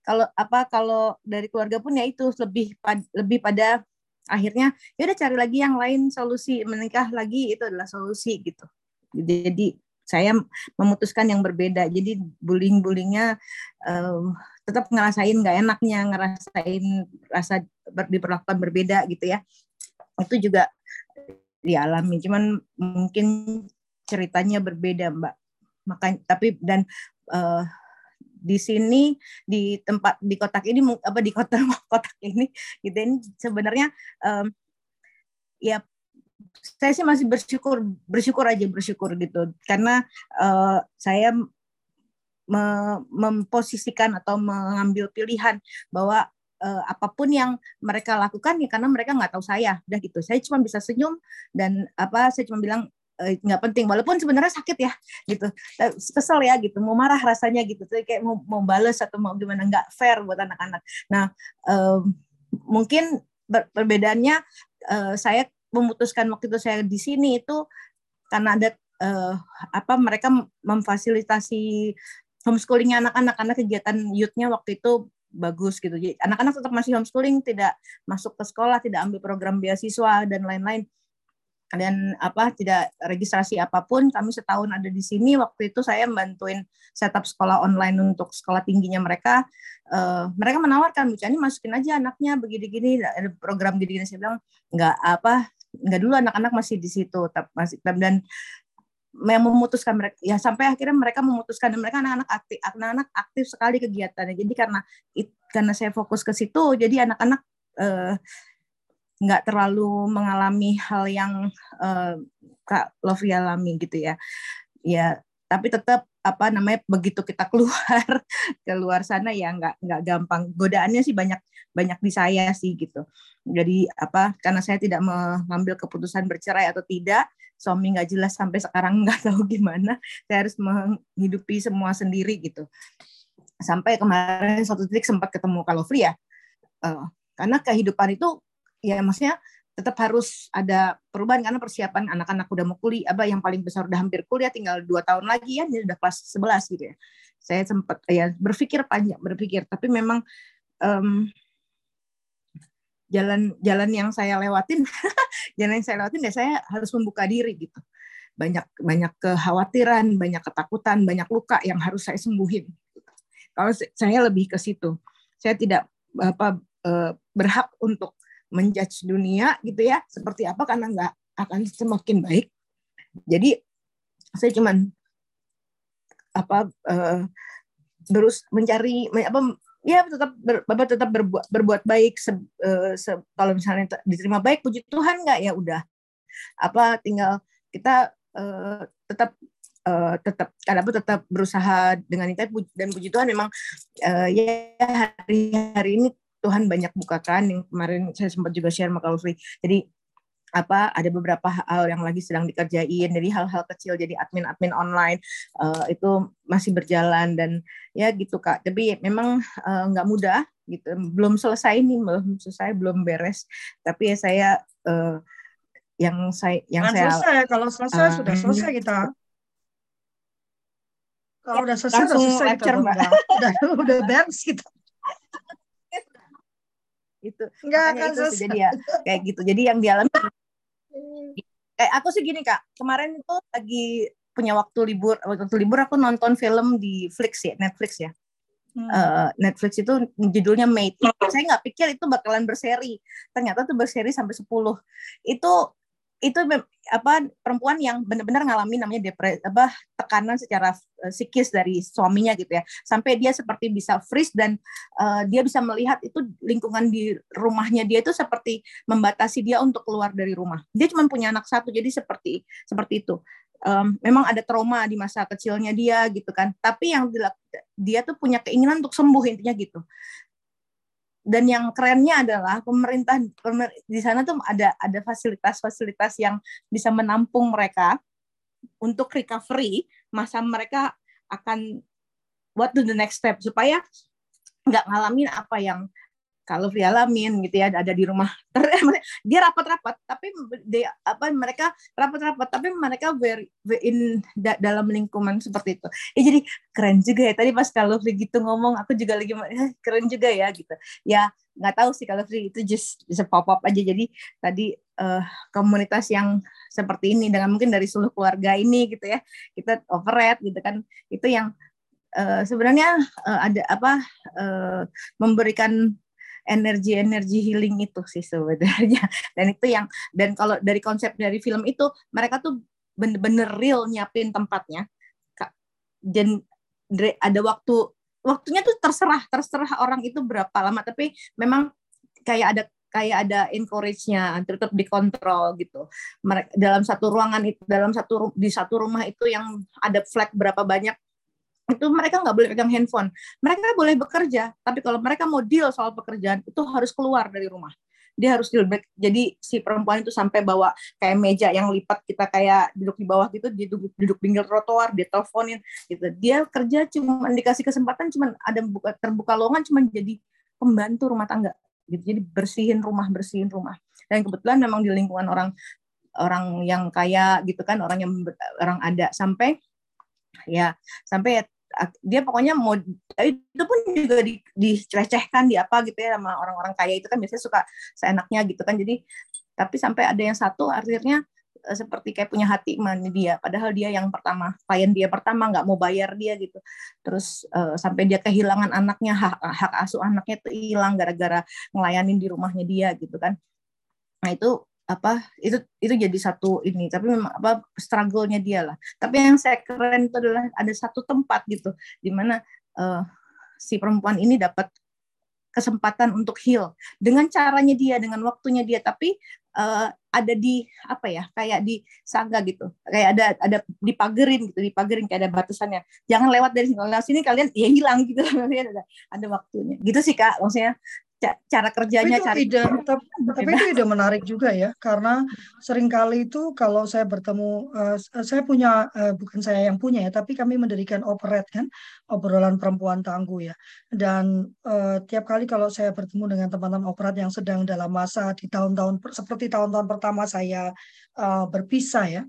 kalau apa kalau dari keluarga pun ya itu lebih lebih pada akhirnya ya udah cari lagi yang lain solusi menikah lagi itu adalah solusi gitu. Jadi saya memutuskan yang berbeda. Jadi bullying bullyingnya uh, tetap ngerasain nggak enaknya ngerasain rasa ber, diperlakukan berbeda gitu ya. Itu juga dialami. Cuman mungkin ceritanya berbeda mbak. Makanya tapi dan uh, di sini di tempat di kotak ini apa di kota kotak ini gitu ini sebenarnya um, ya saya sih masih bersyukur bersyukur aja bersyukur gitu. Karena uh, saya me memposisikan atau mengambil pilihan bahwa uh, apa pun yang mereka lakukan ya karena mereka nggak tahu saya. Udah gitu saya cuma bisa senyum dan apa saya cuma bilang nggak penting walaupun sebenarnya sakit ya gitu kesel ya gitu mau marah rasanya gitu Jadi kayak mau mau balas atau mau gimana nggak fair buat anak-anak nah um, mungkin perbedaannya uh, saya memutuskan waktu itu saya di sini itu karena ada uh, apa mereka memfasilitasi homeschoolingnya anak-anak karena kegiatan youth-nya waktu itu bagus gitu. Jadi anak-anak tetap masih homeschooling, tidak masuk ke sekolah, tidak ambil program beasiswa dan lain-lain. Dan apa tidak registrasi apa pun, kami setahun ada di sini. Waktu itu saya bantuin setup sekolah online untuk sekolah tingginya mereka. Uh, mereka menawarkan, Bu Cani masukin aja anaknya begini-gini, ada program gini-gini. Saya bilang nggak apa, nggak dulu anak-anak masih di situ masih dan yang memutuskan mereka ya sampai akhirnya mereka memutuskan dan mereka anak-anak aktif anak-anak aktif sekali kegiatannya jadi karena karena saya fokus ke situ jadi anak-anak eh, nggak terlalu mengalami hal yang eh, kak Lofi alami gitu ya. Ya tapi tetap apa namanya begitu kita keluar keluar sana ya nggak nggak gampang. Godaannya sih banyak banyak di saya sih gitu. Jadi apa karena saya tidak mengambil keputusan bercerai atau tidak suami nggak jelas sampai sekarang nggak tahu gimana saya harus menghidupi semua sendiri gitu. Sampai kemarin satu titik sempat ketemu kalau free ya uh, karena kehidupan itu ya maksudnya tetap harus ada perubahan karena persiapan anak-anak udah mau kuliah apa yang paling besar udah hampir kuliah tinggal dua tahun lagi ya jadi udah kelas 11 gitu ya. Saya sempat ya berpikir panjang berpikir. Tapi memang um, jalan jalan yang saya lewatin jalan yang saya lewatin ya saya harus membuka diri gitu. Banyak banyak kekhawatiran banyak ketakutan banyak luka yang harus saya sembuhin. Kalau saya lebih ke situ. Saya tidak apa eh, berhak untuk menjudge dunia gitu ya seperti apa karena nggak akan semakin baik. Jadi saya cuman apa uh, mencari apa ya tetap ber, bapak tetap berbuat berbuat baik se, uh, se, kalau misalnya diterima baik puji Tuhan nggak? Ya udah. Apa tinggal kita uh, tetap uh, tetap karena tetap berusaha dengan itu dan puji Tuhan memang uh, ya hari-hari ini Tuhan banyak bukakan yang kemarin saya sempat juga share sama Kalfri. Jadi apa ada beberapa hal yang lagi sedang dikerjain jadi hal-hal kecil jadi admin-admin online uh, itu masih berjalan dan ya gitu kak. Tapi memang uh, nggak mudah gitu. Belum selesai nih belum selesai belum beres. Tapi ya saya uh, yang saya yang Kan saya selesai. Kalau selesai uh, sudah selesai kita. Kalau udah selesai langsung udah selesai kita lecture, Mbak. udah udah, udah beres kita itu nggak makanya akan itu selesai jadi ya kayak gitu jadi yang dialami kayak aku sih gini kak kemarin itu lagi punya waktu libur waktu libur aku nonton film di Flix ya Netflix ya Hmm. Eh, Netflix itu judulnya Mate. Saya nggak pikir itu bakalan berseri. Ternyata tuh berseri sampai 10. Itu itu apa perempuan yang benar-benar ngalami namanya depresi apa tekanan secara uh, psikis dari suaminya gitu ya. Sampai dia seperti bisa freeze dan uh, dia bisa melihat itu lingkungan di rumahnya dia itu seperti membatasi dia untuk keluar dari rumah. Dia cuma punya anak satu jadi seperti seperti itu. Um, memang ada trauma di masa kecilnya dia gitu kan. Tapi yang dia tuh punya keinginan untuk sembuh intinya gitu dan yang kerennya adalah pemerintah di sana tuh ada ada fasilitas-fasilitas yang bisa menampung mereka untuk recovery. Masa mereka akan what to the next step? Supaya nggak ngalamin apa yang kalau dialamin gitu ya ada di rumah. Dia rapat-rapat tapi dia apa mereka rapat-rapat tapi mereka very, in da, dalam lingkungan seperti itu. Ya jadi keren juga ya tadi pas kalau gitu ngomong aku juga lagi eh, keren juga ya gitu. Ya nggak tahu sih kalau itu just bisa pop up aja. Jadi tadi uh, komunitas yang seperti ini dengan mungkin dari seluruh keluarga ini gitu ya kita overhead gitu kan. Itu yang uh, sebenarnya uh, ada apa uh, memberikan energi-energi healing itu sih sebenarnya. Dan itu yang dan kalau dari konsep dari film itu mereka tuh bener-bener real nyiapin tempatnya. Dan ada waktu waktunya tuh terserah terserah orang itu berapa lama tapi memang kayak ada kayak ada encourage-nya tetap dikontrol gitu. Mereka dalam satu ruangan itu dalam satu di satu rumah itu yang ada flag berapa banyak itu mereka nggak boleh pegang handphone. Mereka boleh bekerja, tapi kalau mereka mau deal soal pekerjaan itu harus keluar dari rumah. Dia harus deal. Jadi si perempuan itu sampai bawa kayak meja yang lipat kita kayak duduk di bawah gitu, dia duduk, duduk pinggir trotoar, dia teleponin gitu. Dia kerja cuma dikasih kesempatan cuma ada buka, terbuka lowongan cuma jadi pembantu rumah tangga gitu. Jadi bersihin rumah, bersihin rumah. Dan kebetulan memang di lingkungan orang orang yang kaya gitu kan, orang yang orang ada sampai ya sampai dia pokoknya mau itu pun juga di, dicelecehkan di apa gitu ya sama orang-orang kaya itu kan biasanya suka seenaknya gitu kan. Jadi tapi sampai ada yang satu akhirnya eh, seperti kayak punya hati man dia padahal dia yang pertama klien dia pertama nggak mau bayar dia gitu. Terus uh, sampai dia kehilangan anaknya hak hak asuh anaknya itu hilang gara-gara ngelayanin di rumahnya dia gitu kan. Nah itu apa itu itu jadi satu ini tapi memang apa struggle-nya dia lah. Tapi yang saya keren itu adalah ada satu tempat gitu di mana uh, si perempuan ini dapat kesempatan untuk heal. Dengan caranya dia dengan waktunya dia tapi uh, ada di apa ya kayak di sangga gitu. Kayak ada ada dipagerin gitu dipagerin kayak ada batasannya. Jangan lewat dari sini kalian ya hilang gitu. Ada waktunya. Gitu sih kak maksudnya cara kerjanya tapi cari ide, tapi, tapi itu ide menarik juga ya karena sering kali itu kalau saya bertemu uh, saya punya uh, bukan saya yang punya ya tapi kami mendirikan operet kan obrolan perempuan tangguh ya. Dan uh, tiap kali kalau saya bertemu dengan teman-teman operet yang sedang dalam masa di tahun-tahun seperti tahun-tahun pertama saya uh, berpisah ya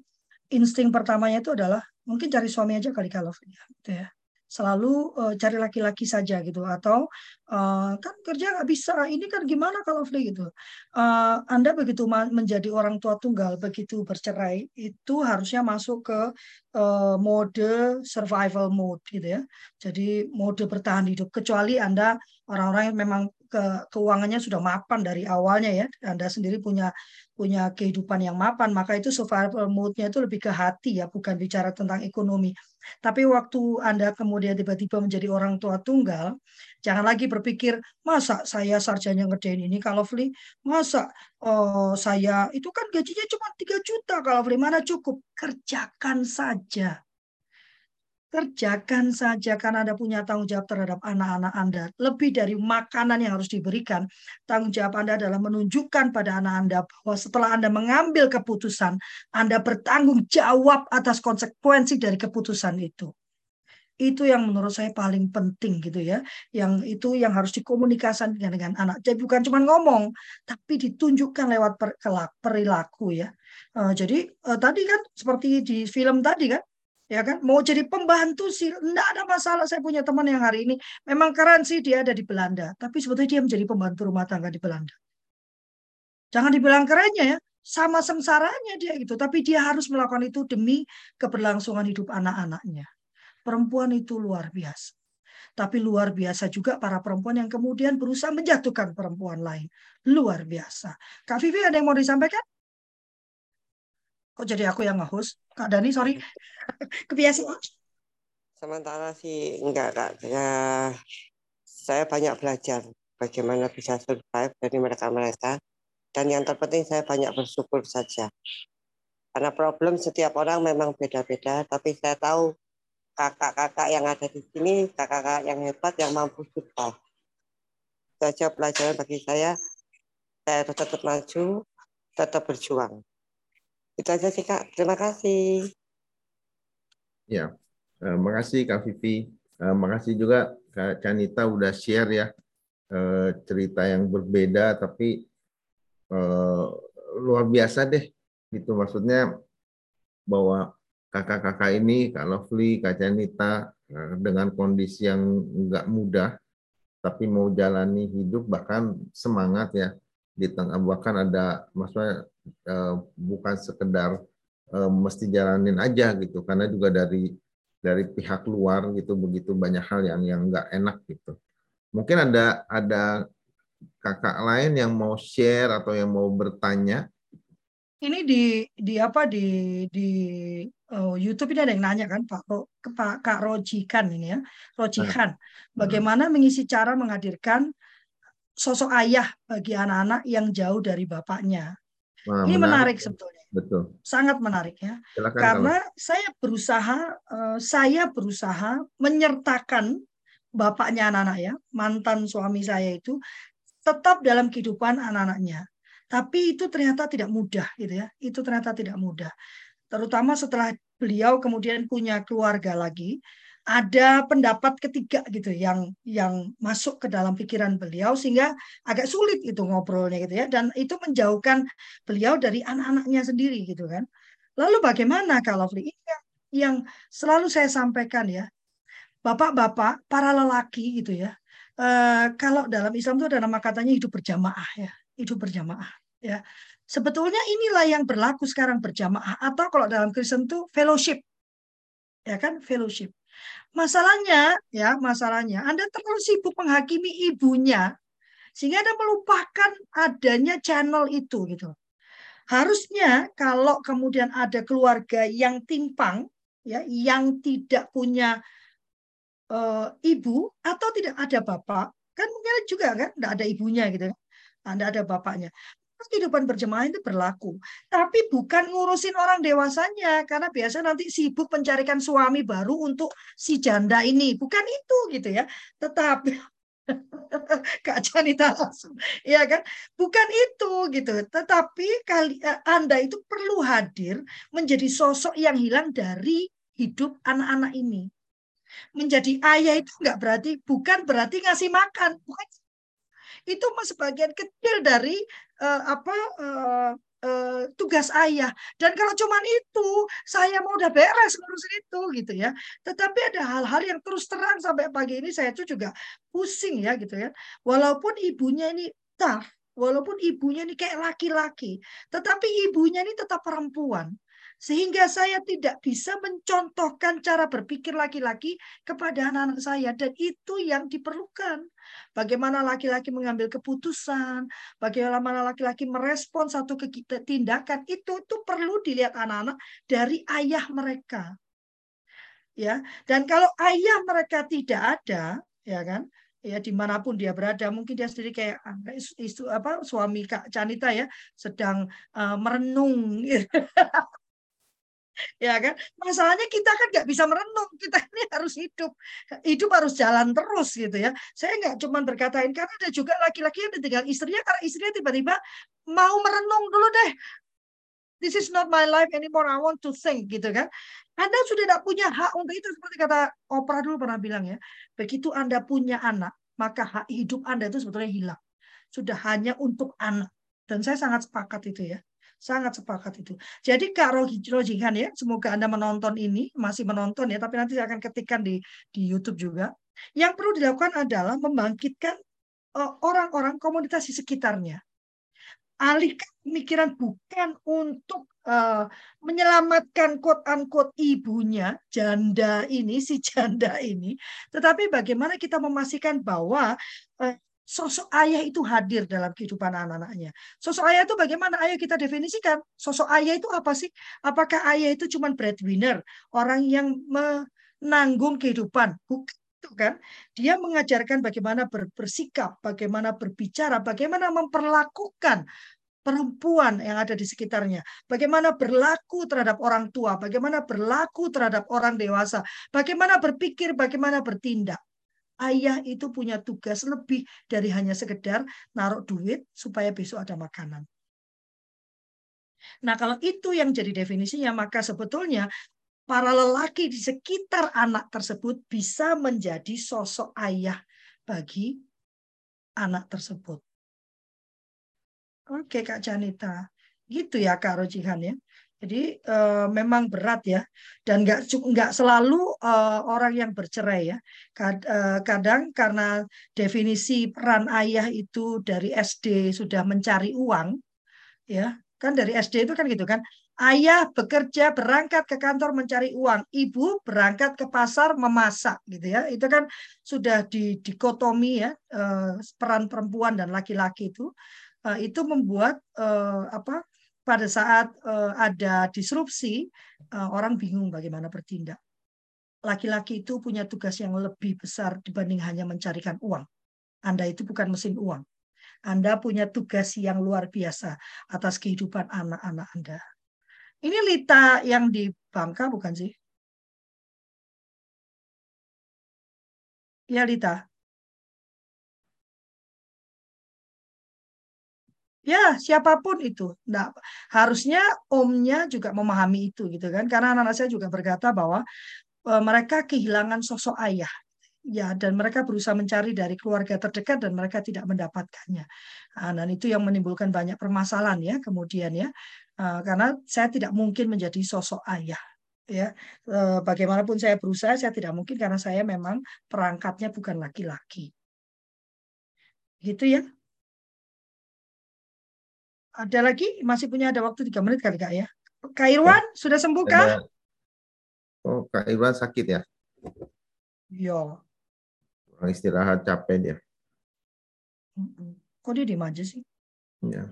insting pertamanya itu adalah mungkin cari suami aja kali kalau ya, gitu ya selalu uh, cari laki-laki saja gitu. Atau uh, kan kerja nggak bisa ini kan gimana kalau free gitu. Uh, anda begitu menjadi orang tua tunggal begitu bercerai itu harusnya masuk ke uh, mode survival mode gitu ya. Jadi mode bertahan hidup kecuali anda orang-orang yang memang ke keuangannya sudah mapan dari awalnya ya anda sendiri punya punya kehidupan yang mapan maka itu survival mode-nya itu lebih ke hati ya bukan bicara tentang ekonomi tapi waktu Anda kemudian tiba-tiba menjadi orang tua tunggal, jangan lagi berpikir, masa saya sarjana ngerjain ini kalau Fli, masa oh, saya, itu kan gajinya cuma 3 juta kalau Fli, mana cukup? Kerjakan saja. Kerjakan saja karena Anda punya tanggung jawab terhadap anak-anak Anda. Lebih dari makanan yang harus diberikan, tanggung jawab Anda adalah menunjukkan pada anak Anda bahwa setelah Anda mengambil keputusan, Anda bertanggung jawab atas konsekuensi dari keputusan itu. Itu yang menurut saya paling penting gitu ya. Yang itu yang harus dikomunikasikan dengan anak. Jadi bukan cuma ngomong, tapi ditunjukkan lewat perilaku ya. Uh, jadi uh, tadi kan seperti di film tadi kan, ya kan? Mau jadi pembantu sih enggak ada masalah. Saya punya teman yang hari ini memang keren sih dia ada di Belanda tapi sebetulnya dia menjadi pembantu rumah tangga di Belanda. Jangan dibilang kerennya ya sama sengsaranya dia gitu tapi dia harus melakukan itu demi keberlangsungan hidup anak-anaknya. Perempuan itu luar biasa. Tapi luar biasa juga para perempuan yang kemudian berusaha menjatuhkan perempuan lain. Luar biasa. Kak Vivi ada yang mau disampaikan Kok jadi aku yang nge-host? Kak Dani, sorry. Kebiasaan. Sementara sih enggak, Kak. Ya, saya banyak belajar bagaimana bisa survive dari mereka-mereka. Dan yang terpenting saya banyak bersyukur saja. Karena problem setiap orang memang beda-beda, tapi saya tahu kakak-kakak yang ada di sini, kakak-kakak yang hebat, yang mampu survive. Saja pelajaran bagi saya, saya tetap maju, tetap berjuang. Itu aja sih Kak, terima kasih. Ya, terima kasih Kak Vivi. Terima kasih juga Kak Canita udah share ya eh, cerita yang berbeda, tapi eh, luar biasa deh itu maksudnya bahwa kakak-kakak ini, Kak Lovely, Kak Janita, eh, dengan kondisi yang nggak mudah, tapi mau jalani hidup bahkan semangat ya di tengah bahkan ada maksudnya eh, bukan sekedar eh, mesti jalanin aja gitu karena juga dari dari pihak luar gitu begitu banyak hal yang yang nggak enak gitu. Mungkin ada ada kakak lain yang mau share atau yang mau bertanya? Ini di di apa di di oh, YouTube ini ada yang nanya kan Pak Pak Kak Rojikan ini ya Rojikan bagaimana mengisi cara menghadirkan sosok ayah bagi anak-anak yang jauh dari bapaknya. Wah, ini menarik, menarik sebetulnya. Betul. Sangat menarik ya. Silakan, karena saya berusaha eh, saya berusaha menyertakan bapaknya anak-anak ya mantan suami saya itu tetap dalam kehidupan anak-anaknya. Tapi itu ternyata tidak mudah gitu ya. Itu ternyata tidak mudah. Terutama setelah beliau kemudian punya keluarga lagi, ada pendapat ketiga gitu yang yang masuk ke dalam pikiran beliau sehingga agak sulit itu ngobrolnya gitu ya dan itu menjauhkan beliau dari anak-anaknya sendiri gitu kan. Lalu bagaimana kalau ini yang, yang selalu saya sampaikan ya. Bapak-bapak, para lelaki gitu ya. Uh, kalau dalam Islam itu ada nama katanya hidup berjamaah ya, hidup berjamaah ya. Sebetulnya inilah yang berlaku sekarang berjamaah atau kalau dalam Kristen itu fellowship. Ya kan, fellowship. Masalahnya ya, masalahnya Anda terlalu sibuk menghakimi ibunya sehingga Anda melupakan adanya channel itu gitu. Harusnya kalau kemudian ada keluarga yang timpang ya, yang tidak punya uh, ibu atau tidak ada bapak, kan mungkin juga kan tidak ada ibunya gitu. Anda ada bapaknya kehidupan berjemaah itu berlaku. Tapi bukan ngurusin orang dewasanya, karena biasa nanti sibuk mencarikan suami baru untuk si janda ini. Bukan itu gitu ya. Tetapi Kak Janita langsung, ya kan? Bukan itu gitu. Tetapi kali eh, Anda itu perlu hadir menjadi sosok yang hilang dari hidup anak-anak ini. Menjadi ayah itu enggak berarti bukan berarti ngasih makan, bukan itu sebagian kecil dari uh, apa uh, uh, tugas ayah. Dan kalau cuman itu, saya mau udah beres ngurusin itu gitu ya. Tetapi ada hal-hal yang terus terang sampai pagi ini saya tuh juga pusing ya gitu ya. Walaupun ibunya ini tough, walaupun ibunya ini kayak laki-laki, tetapi ibunya ini tetap perempuan. Sehingga saya tidak bisa mencontohkan cara berpikir laki-laki kepada anak-anak saya. Dan itu yang diperlukan. Bagaimana laki-laki mengambil keputusan, bagaimana laki-laki merespon satu tindakan, itu itu perlu dilihat anak-anak dari ayah mereka. Ya, dan kalau ayah mereka tidak ada, ya kan, ya di mana pun dia berada mungkin dia sendiri kayak isu apa suami kak Canita ya sedang uh, merenung ya kan? Masalahnya kita kan nggak bisa merenung. Kita ini harus hidup. Hidup harus jalan terus gitu ya. Saya nggak cuma berkatain karena ada juga laki-laki yang ditinggal istrinya karena istrinya tiba-tiba mau merenung dulu deh. This is not my life anymore. I want to think gitu kan? Anda sudah tidak punya hak untuk itu seperti kata Oprah dulu pernah bilang ya. Begitu Anda punya anak maka hak hidup Anda itu sebetulnya hilang. Sudah hanya untuk anak. Dan saya sangat sepakat itu ya Sangat sepakat itu. Jadi Kak Rojihan ya, semoga Anda menonton ini, masih menonton ya, tapi nanti saya akan ketikkan di di YouTube juga. Yang perlu dilakukan adalah membangkitkan eh, orang-orang komunitas di sekitarnya. Alihkan pemikiran bukan untuk uh, menyelamatkan quote unquote ibunya janda ini si janda ini tetapi bagaimana kita memastikan bahwa uh, sosok ayah itu hadir dalam kehidupan anak-anaknya. Sosok ayah itu bagaimana? Ayo kita definisikan. Sosok ayah itu apa sih? Apakah ayah itu cuma breadwinner, orang yang menanggung kehidupan? Bukan itu kan dia mengajarkan bagaimana bersikap, bagaimana berbicara, bagaimana memperlakukan perempuan yang ada di sekitarnya, bagaimana berlaku terhadap orang tua, bagaimana berlaku terhadap orang dewasa, bagaimana berpikir, bagaimana bertindak. Ayah itu punya tugas lebih dari hanya sekedar naruh duit supaya besok ada makanan. Nah, kalau itu yang jadi definisinya, maka sebetulnya para lelaki di sekitar anak tersebut bisa menjadi sosok ayah bagi anak tersebut. Oke Kak Janita, gitu ya Kak Rojihan ya. Jadi e, memang berat ya, dan nggak nggak selalu e, orang yang bercerai ya. Eh, kadang karena definisi peran ayah itu dari SD sudah mencari uang, ya kan dari SD itu kan gitu kan Ayah bekerja berangkat ke kantor mencari uang, ibu berangkat ke pasar memasak gitu ya. Itu kan sudah di dikotomi ya peran perempuan dan laki-laki itu. Itu membuat apa pada saat ada disrupsi orang bingung bagaimana bertindak. Laki-laki itu punya tugas yang lebih besar dibanding hanya mencarikan uang. Anda itu bukan mesin uang. Anda punya tugas yang luar biasa atas kehidupan anak-anak Anda. Ini Lita yang di Bangka bukan sih? Ya Lita. Ya, siapa pun itu. Nah, harusnya omnya juga memahami itu gitu kan. Karena anak-anak saya juga berkata bahwa e, mereka kehilangan sosok ayah. Ya, dan mereka berusaha mencari dari keluarga terdekat dan mereka tidak mendapatkannya. Nah, dan itu yang menimbulkan banyak permasalahan ya kemudian ya. Eh, karena saya tidak mungkin menjadi sosok ayah ya eh, bagaimanapun saya berusaha saya tidak mungkin karena saya memang perangkatnya bukan laki-laki gitu ya ada lagi? Masih punya ada waktu tiga menit kali kak ya? Kak Irwan oh, sudah sembuh kak? Oh Kak Irwan sakit ya? Ya istirahat capek dia. Kok dia di aja sih? Ya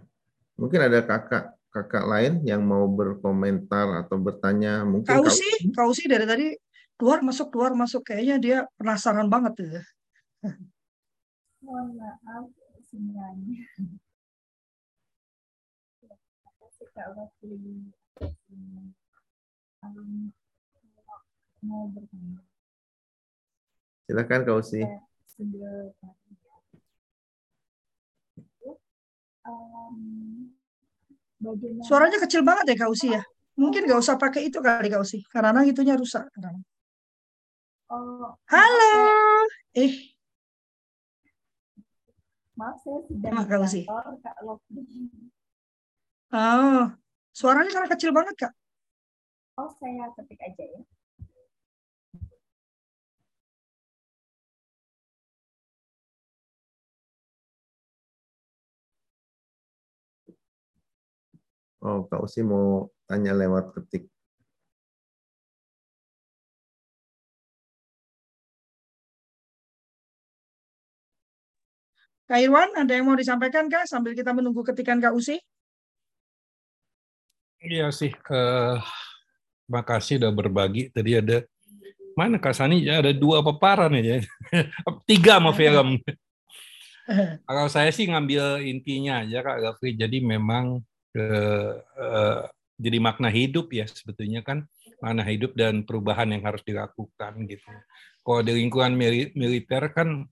mungkin ada kakak kakak lain yang mau berkomentar atau bertanya. Mungkin kau sih kau sih dari tadi keluar masuk keluar masuk. Kayaknya dia penasaran banget tuh. Mohon maaf semuanya mau bertanya silakan kau sih um, Bagaimana? Suaranya kecil banget ya Kak Usi ya. Mungkin nggak usah pakai itu kali Kak Usi. Karena itunya rusak. Oh, Halo. Eh. Maaf saya sedang Maaf, Kak Usi. Kak Oh, suaranya karena kecil banget Kak. Oh, saya ketik aja ya. Oh, Kak Usi mau tanya lewat ketik. Kak Irwan, ada yang mau disampaikan Kak sambil kita menunggu ketikan Kak Usi? Iya sih, uh, makasih udah berbagi. Tadi ada mana Kak Sani ya ada dua paparan ya, tiga sama film. Kalau saya sih ngambil intinya aja Kak Gafri. Jadi memang uh, uh, jadi makna hidup ya sebetulnya kan makna hidup dan perubahan yang harus dilakukan gitu. Kalau di lingkungan militer kan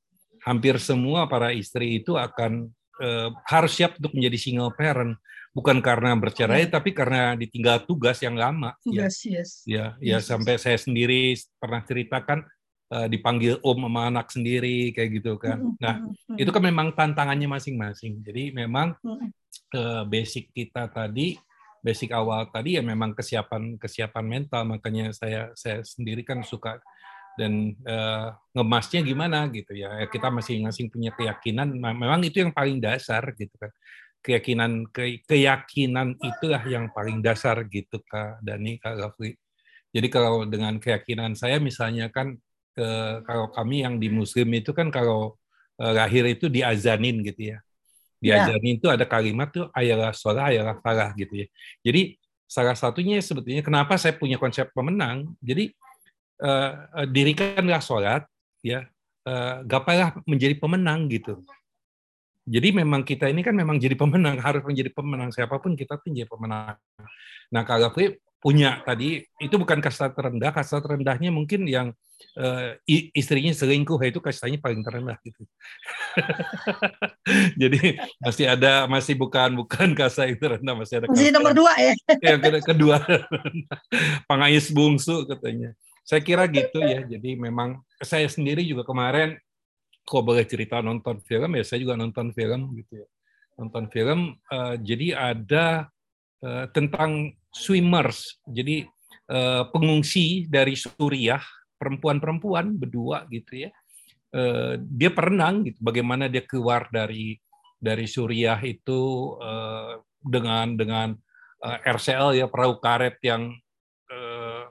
hampir semua para istri itu akan uh, harus siap untuk menjadi single parent bukan karena bercerai ya. tapi karena ditinggal tugas yang lama ya. tugas ya. yes ya ya yes. sampai saya sendiri pernah ceritakan uh, dipanggil om sama anak sendiri kayak gitu kan nah itu kan memang tantangannya masing-masing jadi memang uh, basic kita tadi, basic awal tadi ya memang kesiapan kesiapan mental. Makanya saya saya sendiri kan suka dan uh, ngemasnya gimana gitu ya. ya kita masing-masing punya keyakinan. Memang itu yang paling dasar gitu kan. Keyakinan ke, keyakinan itulah yang paling dasar gitu Kak Dani, Kak Gafri. Jadi kalau dengan keyakinan saya misalnya kan ke, kalau kami yang di Muslim itu kan kalau uh, lahir itu diazanin gitu ya. Diazanin ya. itu ada kalimat tuh ayalah sholah, ayalah falah gitu ya. Jadi salah satunya sebetulnya kenapa saya punya konsep pemenang. Jadi uh, dirikanlah sholat, ya, uh, gapailah menjadi pemenang gitu. Jadi memang kita ini kan memang jadi pemenang, harus menjadi pemenang siapa pun kita tuh jadi pemenang. Nah kalau punya tadi itu bukan kasta terendah, kasta terendahnya mungkin yang uh, istrinya selingkuh itu kastanya paling terendah gitu. Jadi masih ada masih bukan bukan kasta itu rendah masih ada. Masih nomor dua ya? Yang kedua, pangais bungsu katanya. Saya kira gitu ya. Jadi memang saya sendiri juga kemarin kok boleh cerita nonton film ya? Saya juga nonton film gitu ya. Nonton film uh, jadi ada uh, tentang swimmers. Jadi uh, pengungsi dari Suriah perempuan-perempuan berdua gitu ya. Uh, dia perenang gitu. Bagaimana dia keluar dari dari Suriah itu uh, dengan dengan uh, RCL ya perahu karet yang uh,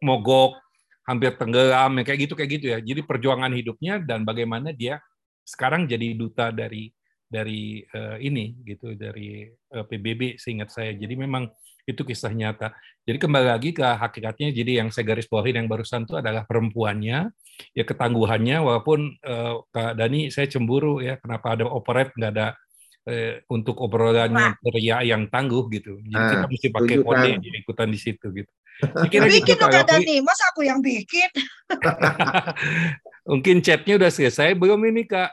mogok hampir tenggelam ya kayak gitu kayak gitu ya. Jadi perjuangan hidupnya dan bagaimana dia sekarang jadi duta dari dari uh, ini gitu dari uh, eh, PBB seingat saya. Jadi memang itu kisah nyata. Jadi kembali lagi ke hakikatnya. Jadi yang saya garis bawahi yang barusan itu adalah perempuannya, ya ketangguhannya. Walaupun uh, Kak Dani saya cemburu ya kenapa ada operate nggak ada eh, untuk obrolannya pria yang tangguh gitu. Jadi ah, kita mesti pakai kode ikutan di situ gitu. Kira bikin gitu, dong nih, masa aku yang bikin? Mungkin chatnya udah selesai belum ini kak?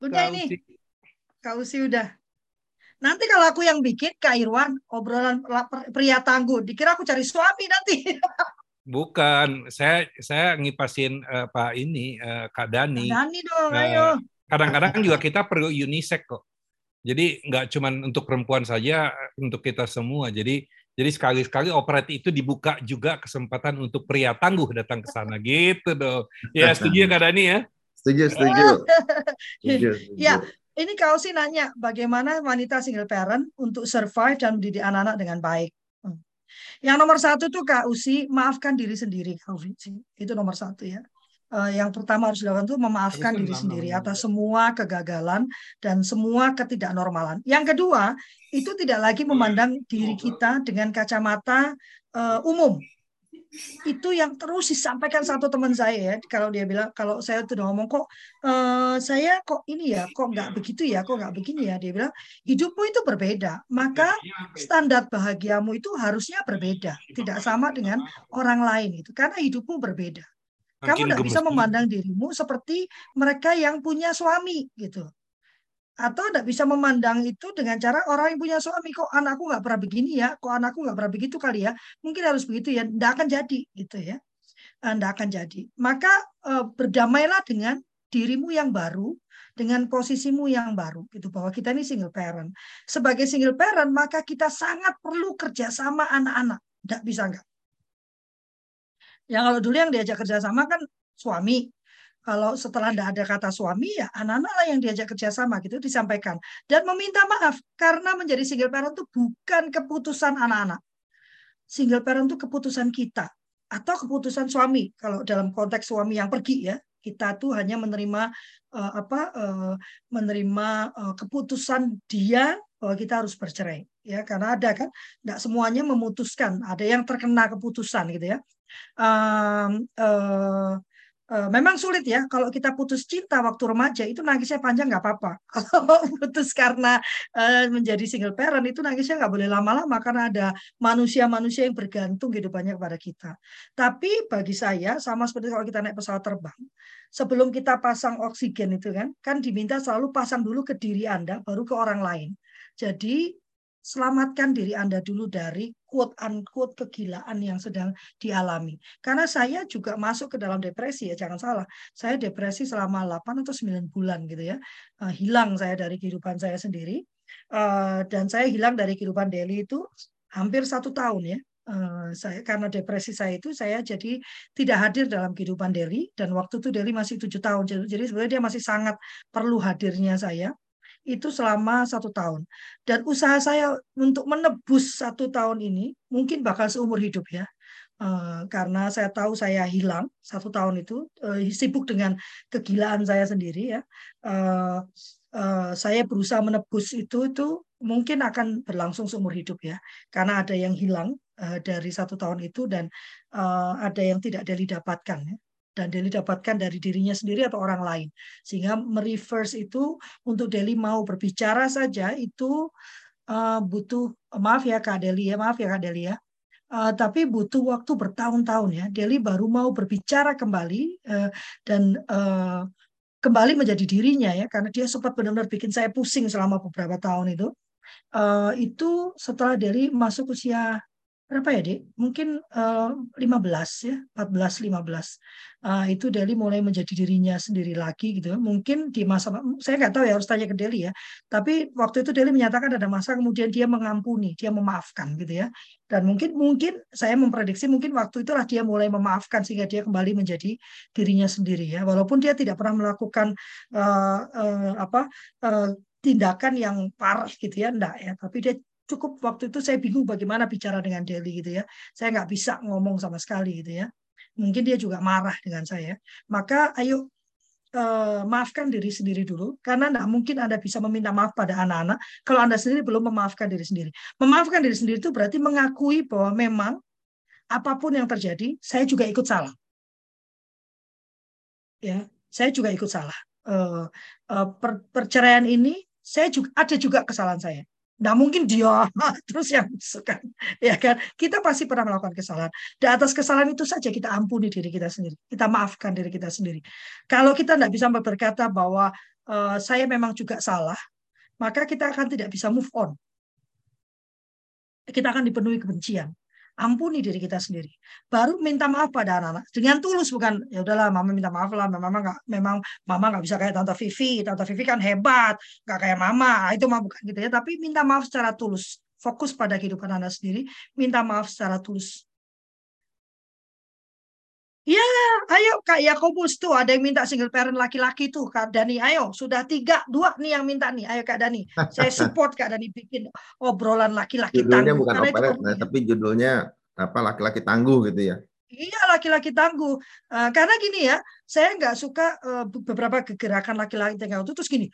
Udah Kak ini, Kak Usi udah. Nanti kalau aku yang bikin, Kak Irwan, obrolan pria tangguh, dikira aku cari suami nanti. Bukan, saya saya ngipasin uh, Pak ini uh, Kak Dani. Kak Dani dong, uh, ayo. Kadang-kadang juga kita perlu unisex kok. Jadi nggak cuma untuk perempuan saja, untuk kita semua. Jadi jadi sekali-sekali operasi itu dibuka juga kesempatan untuk pria tangguh datang ke sana gitu dong. Ya setuju ya Kak Dani ya? Setuju, setuju. setuju, Ya, ini kau sih nanya bagaimana wanita single parent untuk survive dan mendidik anak-anak dengan baik. Hmm. Yang nomor satu tuh Kak Usi, maafkan diri sendiri Kak Usi. Itu nomor satu ya. Uh, yang pertama harus dilakukan itu memaafkan diri sendiri atas semua kegagalan dan semua ketidaknormalan. Yang kedua, itu tidak lagi memandang diri kita dengan kacamata uh, umum. Itu yang terus disampaikan satu teman saya ya, kalau dia bilang kalau saya tuh ngomong kok uh, saya kok ini ya, kok nggak begitu ya, kok nggak begini ya, dia bilang hidupmu itu berbeda, maka standar bahagiamu itu harusnya berbeda, tidak sama dengan orang lain itu, karena hidupmu berbeda. Kamu tidak bisa memandang dirimu seperti mereka yang punya suami gitu. Atau tidak bisa memandang itu dengan cara orang yang punya suami kok anakku nggak pernah begini ya, kok anakku nggak pernah begitu kali ya, mungkin harus begitu ya, tidak akan jadi gitu ya, tidak akan jadi. Maka eh, berdamailah dengan dirimu yang baru, dengan posisimu yang baru gitu bahwa kita ini single parent. Sebagai single parent maka kita sangat perlu kerjasama anak-anak. Tidak bisa enggak. Yang kalau dulu yang diajak kerjasama kan suami. Kalau setelah tidak ada kata suami, ya anak-anak lah yang diajak kerjasama gitu disampaikan. Dan meminta maaf karena menjadi single parent itu bukan keputusan anak-anak. Single parent itu keputusan kita atau keputusan suami. Kalau dalam konteks suami yang pergi ya, kita tuh hanya menerima uh, apa uh, menerima uh, keputusan dia bahwa kita harus bercerai ya karena ada kan tidak semuanya memutuskan ada yang terkena keputusan gitu ya uh, uh, memang sulit ya kalau kita putus cinta waktu remaja itu nangisnya panjang nggak apa-apa. Kalau putus karena uh, menjadi single parent itu nangisnya nggak boleh lama-lama karena ada manusia-manusia yang bergantung hidupannya kepada kita. Tapi bagi saya sama seperti kalau kita naik pesawat terbang sebelum kita pasang oksigen itu kan kan diminta selalu pasang dulu ke diri anda baru ke orang lain. Jadi selamatkan diri Anda dulu dari quote unquote kegilaan yang sedang dialami. Karena saya juga masuk ke dalam depresi ya, jangan salah. Saya depresi selama 8 atau 9 bulan gitu ya. Uh, hilang saya dari kehidupan saya sendiri. Uh, dan saya hilang dari kehidupan Delhi itu hampir satu tahun ya. Uh, saya karena depresi saya itu saya jadi tidak hadir dalam kehidupan Delhi dan waktu itu Delhi masih tujuh tahun jadi sebenarnya dia masih sangat perlu hadirnya saya itu selama satu tahun. Dan usaha saya untuk menebus satu tahun ini mungkin bakal seumur hidup ya. Uh, karena saya tahu saya hilang satu tahun itu uh, sibuk dengan kegilaan saya sendiri ya uh, saya berusaha menebus itu itu mungkin akan berlangsung seumur hidup ya karena ada yang hilang dari satu tahun itu dan ada yang tidak Deli dapatkan ya dan Deli dapatkan dari dirinya sendiri atau orang lain sehingga mereverse itu untuk Deli mau berbicara saja itu uh, butuh maaf ya Kak Deli ya maaf ya Kak Deli ya Uh, tapi butuh waktu bertahun-tahun ya. Deli baru mau berbicara kembali uh, dan uh, kembali menjadi dirinya ya, karena dia sempat benar-benar bikin saya pusing selama beberapa tahun itu. Uh, itu setelah Deli masuk usia berapa ya dek? Mungkin uh, 15 ya, 14 15. Uh, itu Deli mulai menjadi dirinya sendiri lagi gitu. Mungkin di masa saya nggak tahu ya harus tanya ke Deli ya. Tapi waktu itu Deli menyatakan ada masa kemudian dia mengampuni, dia memaafkan gitu ya. Dan mungkin mungkin saya memprediksi mungkin waktu itulah dia mulai memaafkan sehingga dia kembali menjadi dirinya sendiri ya. Walaupun dia tidak pernah melakukan uh, uh, apa uh, tindakan yang parah gitu ya, enggak ya. Tapi dia cukup waktu itu saya bingung bagaimana bicara dengan Deli gitu ya. Saya nggak bisa ngomong sama sekali gitu ya. Mungkin dia juga marah dengan saya. Maka ayo eh, maafkan diri sendiri dulu karena tidak mungkin Anda bisa meminta maaf pada anak-anak kalau Anda sendiri belum memaafkan diri sendiri. Memaafkan diri sendiri itu berarti mengakui bahwa memang apa pun yang terjadi saya juga ikut salah. Ya, saya juga ikut salah. Eh, eh, perceraian ini saya juga ada juga kesalahan saya Nggak mungkin dia terus yang suka, ya kan? Kita pasti pernah melakukan kesalahan. Di atas kesalahan itu saja kita ampuni diri kita sendiri, kita maafkan diri kita sendiri. Kalau kita tidak bisa berkata bahwa uh, saya memang juga salah, maka kita akan tidak bisa move on. Kita akan dipenuhi kebencian ampuni diri kita sendiri. Baru minta maaf pada anak-anak. Dengan tulus bukan ya udahlah mama minta maaf lah mama nggak memang mama nggak bisa kayak tante Vivi. Tante Vivi kan hebat nggak kayak mama. Itu mah bukan gitu ya. Tapi minta maaf secara tulus. Fokus pada kehidupan anak sendiri minta maaf secara tulus Ya, ayo Kak Yakobus tuh ada yang minta single parent laki-laki tuh Kak Dani. Ayo, sudah tiga, dua nih yang minta nih. Ayo Kak Dani, saya support Kak Dani bikin obrolan laki-laki tangguh. Judulnya bukan operet, nah, tapi judulnya apa laki-laki tangguh gitu ya. Iya laki-laki tangguh. Uh, karena gini ya, saya nggak suka uh, beberapa kegerakan laki-laki tangguh itu terus gini.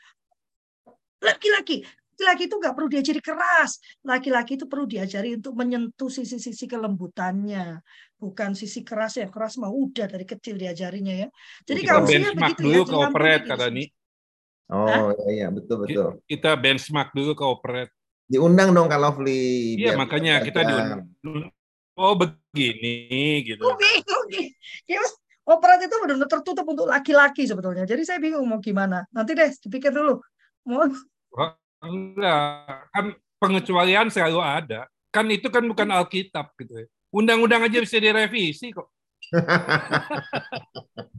Laki-laki, Laki-laki itu nggak perlu diajari keras. Laki-laki itu perlu diajari untuk menyentuh sisi-sisi kelembutannya, bukan sisi keras ya. Keras mau udah dari kecil diajarinya ya. Jadi kalau saya begitu dulu ya, ke operet kata nih. Oh Hah? iya betul betul. Kita benchmark dulu ke operet. Diundang dong kalau Lovely. Iya makanya kita diundang. Oh begini gitu. Oh bingung. Ya, operat itu benar-benar tertutup untuk laki-laki sebetulnya. Jadi saya bingung mau gimana. Nanti deh dipikir dulu. Mau Enggak, kan pengecualian selalu ada. Kan itu kan bukan Alkitab gitu ya. Undang-undang aja bisa direvisi kok.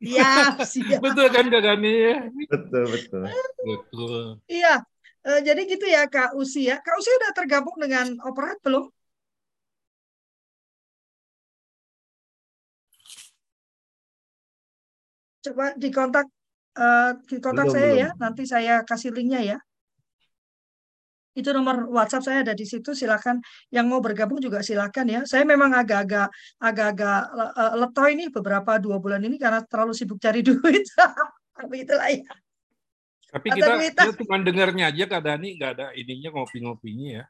Iya. Betul kan Kak Gani? Betul, betul. Betul. Iya, e, jadi gitu ya Kak Usi ya. Kak Usi udah tergabung dengan Operat belum? Coba dikontak uh, di kontak belum, saya belum. ya, nanti saya kasih linknya ya. Itu nomor WhatsApp saya ada di situ. Silakan yang mau bergabung juga silakan ya. Saya memang agak-agak agak-agak uh, letoy nih beberapa dua bulan ini karena terlalu sibuk cari duit. Tapi itulah ya. Tapi kita, kita cuma dengarnya aja Kak Dani, nggak ada ininya ngopi-ngopinya ya.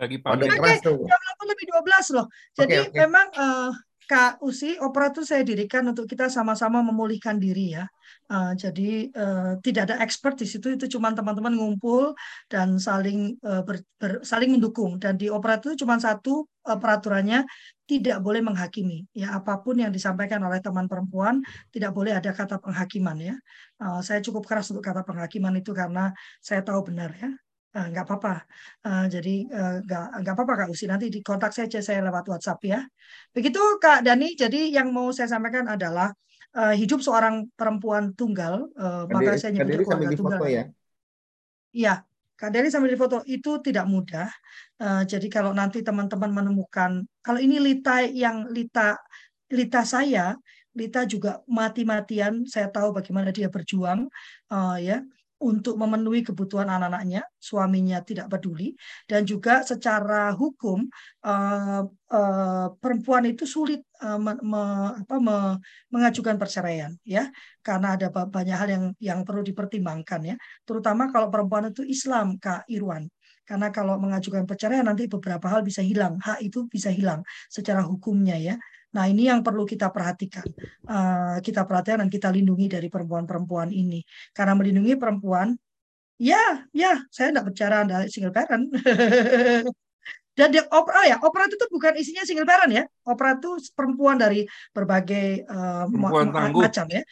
Lagi pakai. Oke, jam 8 lebih 12 loh. Jadi okay, okay. memang uh, Kak Usi, opera itu saya dirikan untuk kita sama-sama memulihkan diri ya. Uh, jadi uh, tidak ada expert di situ, itu cuma teman-teman ngumpul dan saling uh, ber, ber, saling mendukung. Dan di opera itu cuma satu uh, peraturannya tidak boleh menghakimi. Ya apa pun yang disampaikan oleh teman perempuan tidak boleh ada kata penghakiman ya. Uh, saya cukup keras untuk kata penghakiman itu karena saya tahu benar ya. Uh, nggak apa-apa. Uh, jadi uh, nggak nggak apa-apa Kak Usi. Nanti di kontak saja saya lewat WhatsApp ya. Begitu Kak Dani. Jadi yang mau saya sampaikan adalah uh, hidup seorang perempuan tunggal. Uh, maka saya nyebutnya keluarga tunggal. Ya. Iya, Kak Deli sambil foto itu tidak mudah. Uh, jadi kalau nanti teman-teman menemukan kalau ini Lita yang Lita Lita saya, Lita juga mati-matian. Saya tahu bagaimana dia berjuang, uh, ya untuk memenuhi kebutuhan anak-anaknya, suaminya tidak peduli, dan juga secara hukum uh, uh, perempuan itu sulit uh, me, me, apa, me, mengajukan perceraian, ya, karena ada banyak hal yang yang perlu dipertimbangkan, ya, terutama kalau perempuan itu Islam, Kak Irwan. Karena kalau mengajukan perceraian nanti beberapa hal bisa hilang, hak itu bisa hilang secara hukumnya, ya. Nah, ini yang perlu kita perhatikan. Uh, kita perhatikan dan kita lindungi dari perempuan-perempuan ini. Karena melindungi perempuan, ya, ya, saya tidak bicara dari single parent. dan di opera ya, opera itu tuh bukan isinya single parent ya. Opera itu perempuan dari berbagai uh, ma macam ya.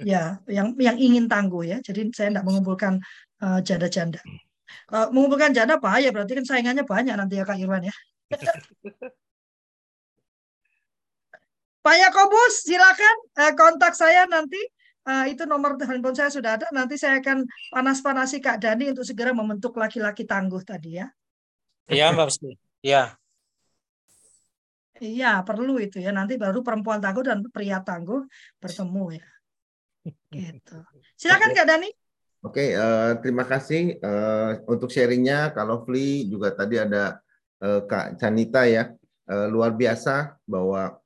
Ya, yang yang ingin tangguh ya. Jadi saya tidak mengumpulkan uh, janda-janda. Uh, mengumpulkan janda apa ya berarti kan saingannya banyak nanti ya Kak Irwan ya. Pak Yakobus, silakan uh, kontak saya nanti. Uh, itu nomor handphone saya sudah ada. Nanti saya akan panas-panasi Kak Dani untuk segera membentuk laki-laki tangguh tadi ya. Iya, Mbak Rizky. Iya. Iya, perlu itu ya. Nanti baru perempuan tangguh dan pria tangguh bertemu ya. Gitu. Silakan Kak Dani. Oke, uh, terima kasih uh, untuk sharingnya. Kalau Fli juga tadi ada uh, Kak Canita ya, uh, luar biasa bahwa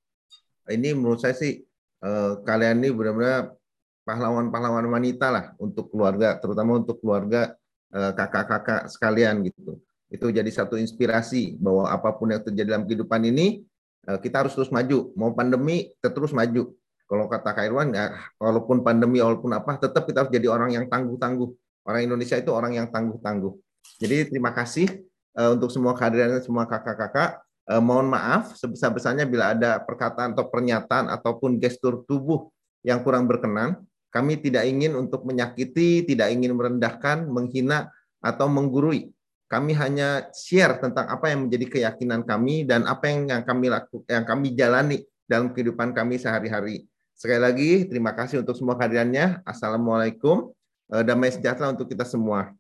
ini menurut saya sih eh, kalian ini benar-benar pahlawan-pahlawan wanita lah untuk keluarga, terutama untuk keluarga eh, kakak-kakak sekalian gitu. Itu jadi satu inspirasi bahwa apa pun yang terjadi dalam kehidupan ini eh, kita harus terus maju. Mau pandemi, kita terus maju. Kalau kata Kak Irwan, ya, walaupun pandemi, walaupun apa, tetap kita harus jadi orang yang tangguh-tangguh. Orang Indonesia itu orang yang tangguh-tangguh. Jadi terima kasih untuk semua kehadiran semua kakak-kakak eh, mohon maaf sebesar-besarnya bila ada perkataan atau pernyataan ataupun gestur tubuh yang kurang berkenan. Kami tidak ingin untuk menyakiti, tidak ingin merendahkan, menghina, atau menggurui. Kami hanya share tentang apa yang menjadi keyakinan kami dan apa yang, kami lakukan, yang kami jalani dalam kehidupan kami sehari-hari. Sekali lagi, terima kasih untuk semua kehadirannya. Assalamualaikum. Eh, damai sejahtera untuk kita semua.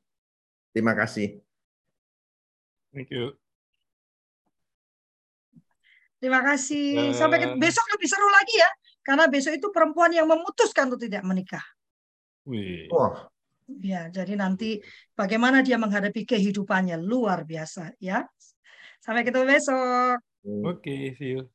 Terima kasih. Thank you. Terima kasih. Sampai uh, besok lebih seru lagi ya. Karena besok itu perempuan yang memutuskan untuk tidak menikah. Wih. Wah. Ya, jadi nanti bagaimana dia menghadapi kehidupannya luar biasa ya. Sampai ketemu besok. Oke, okay, see you.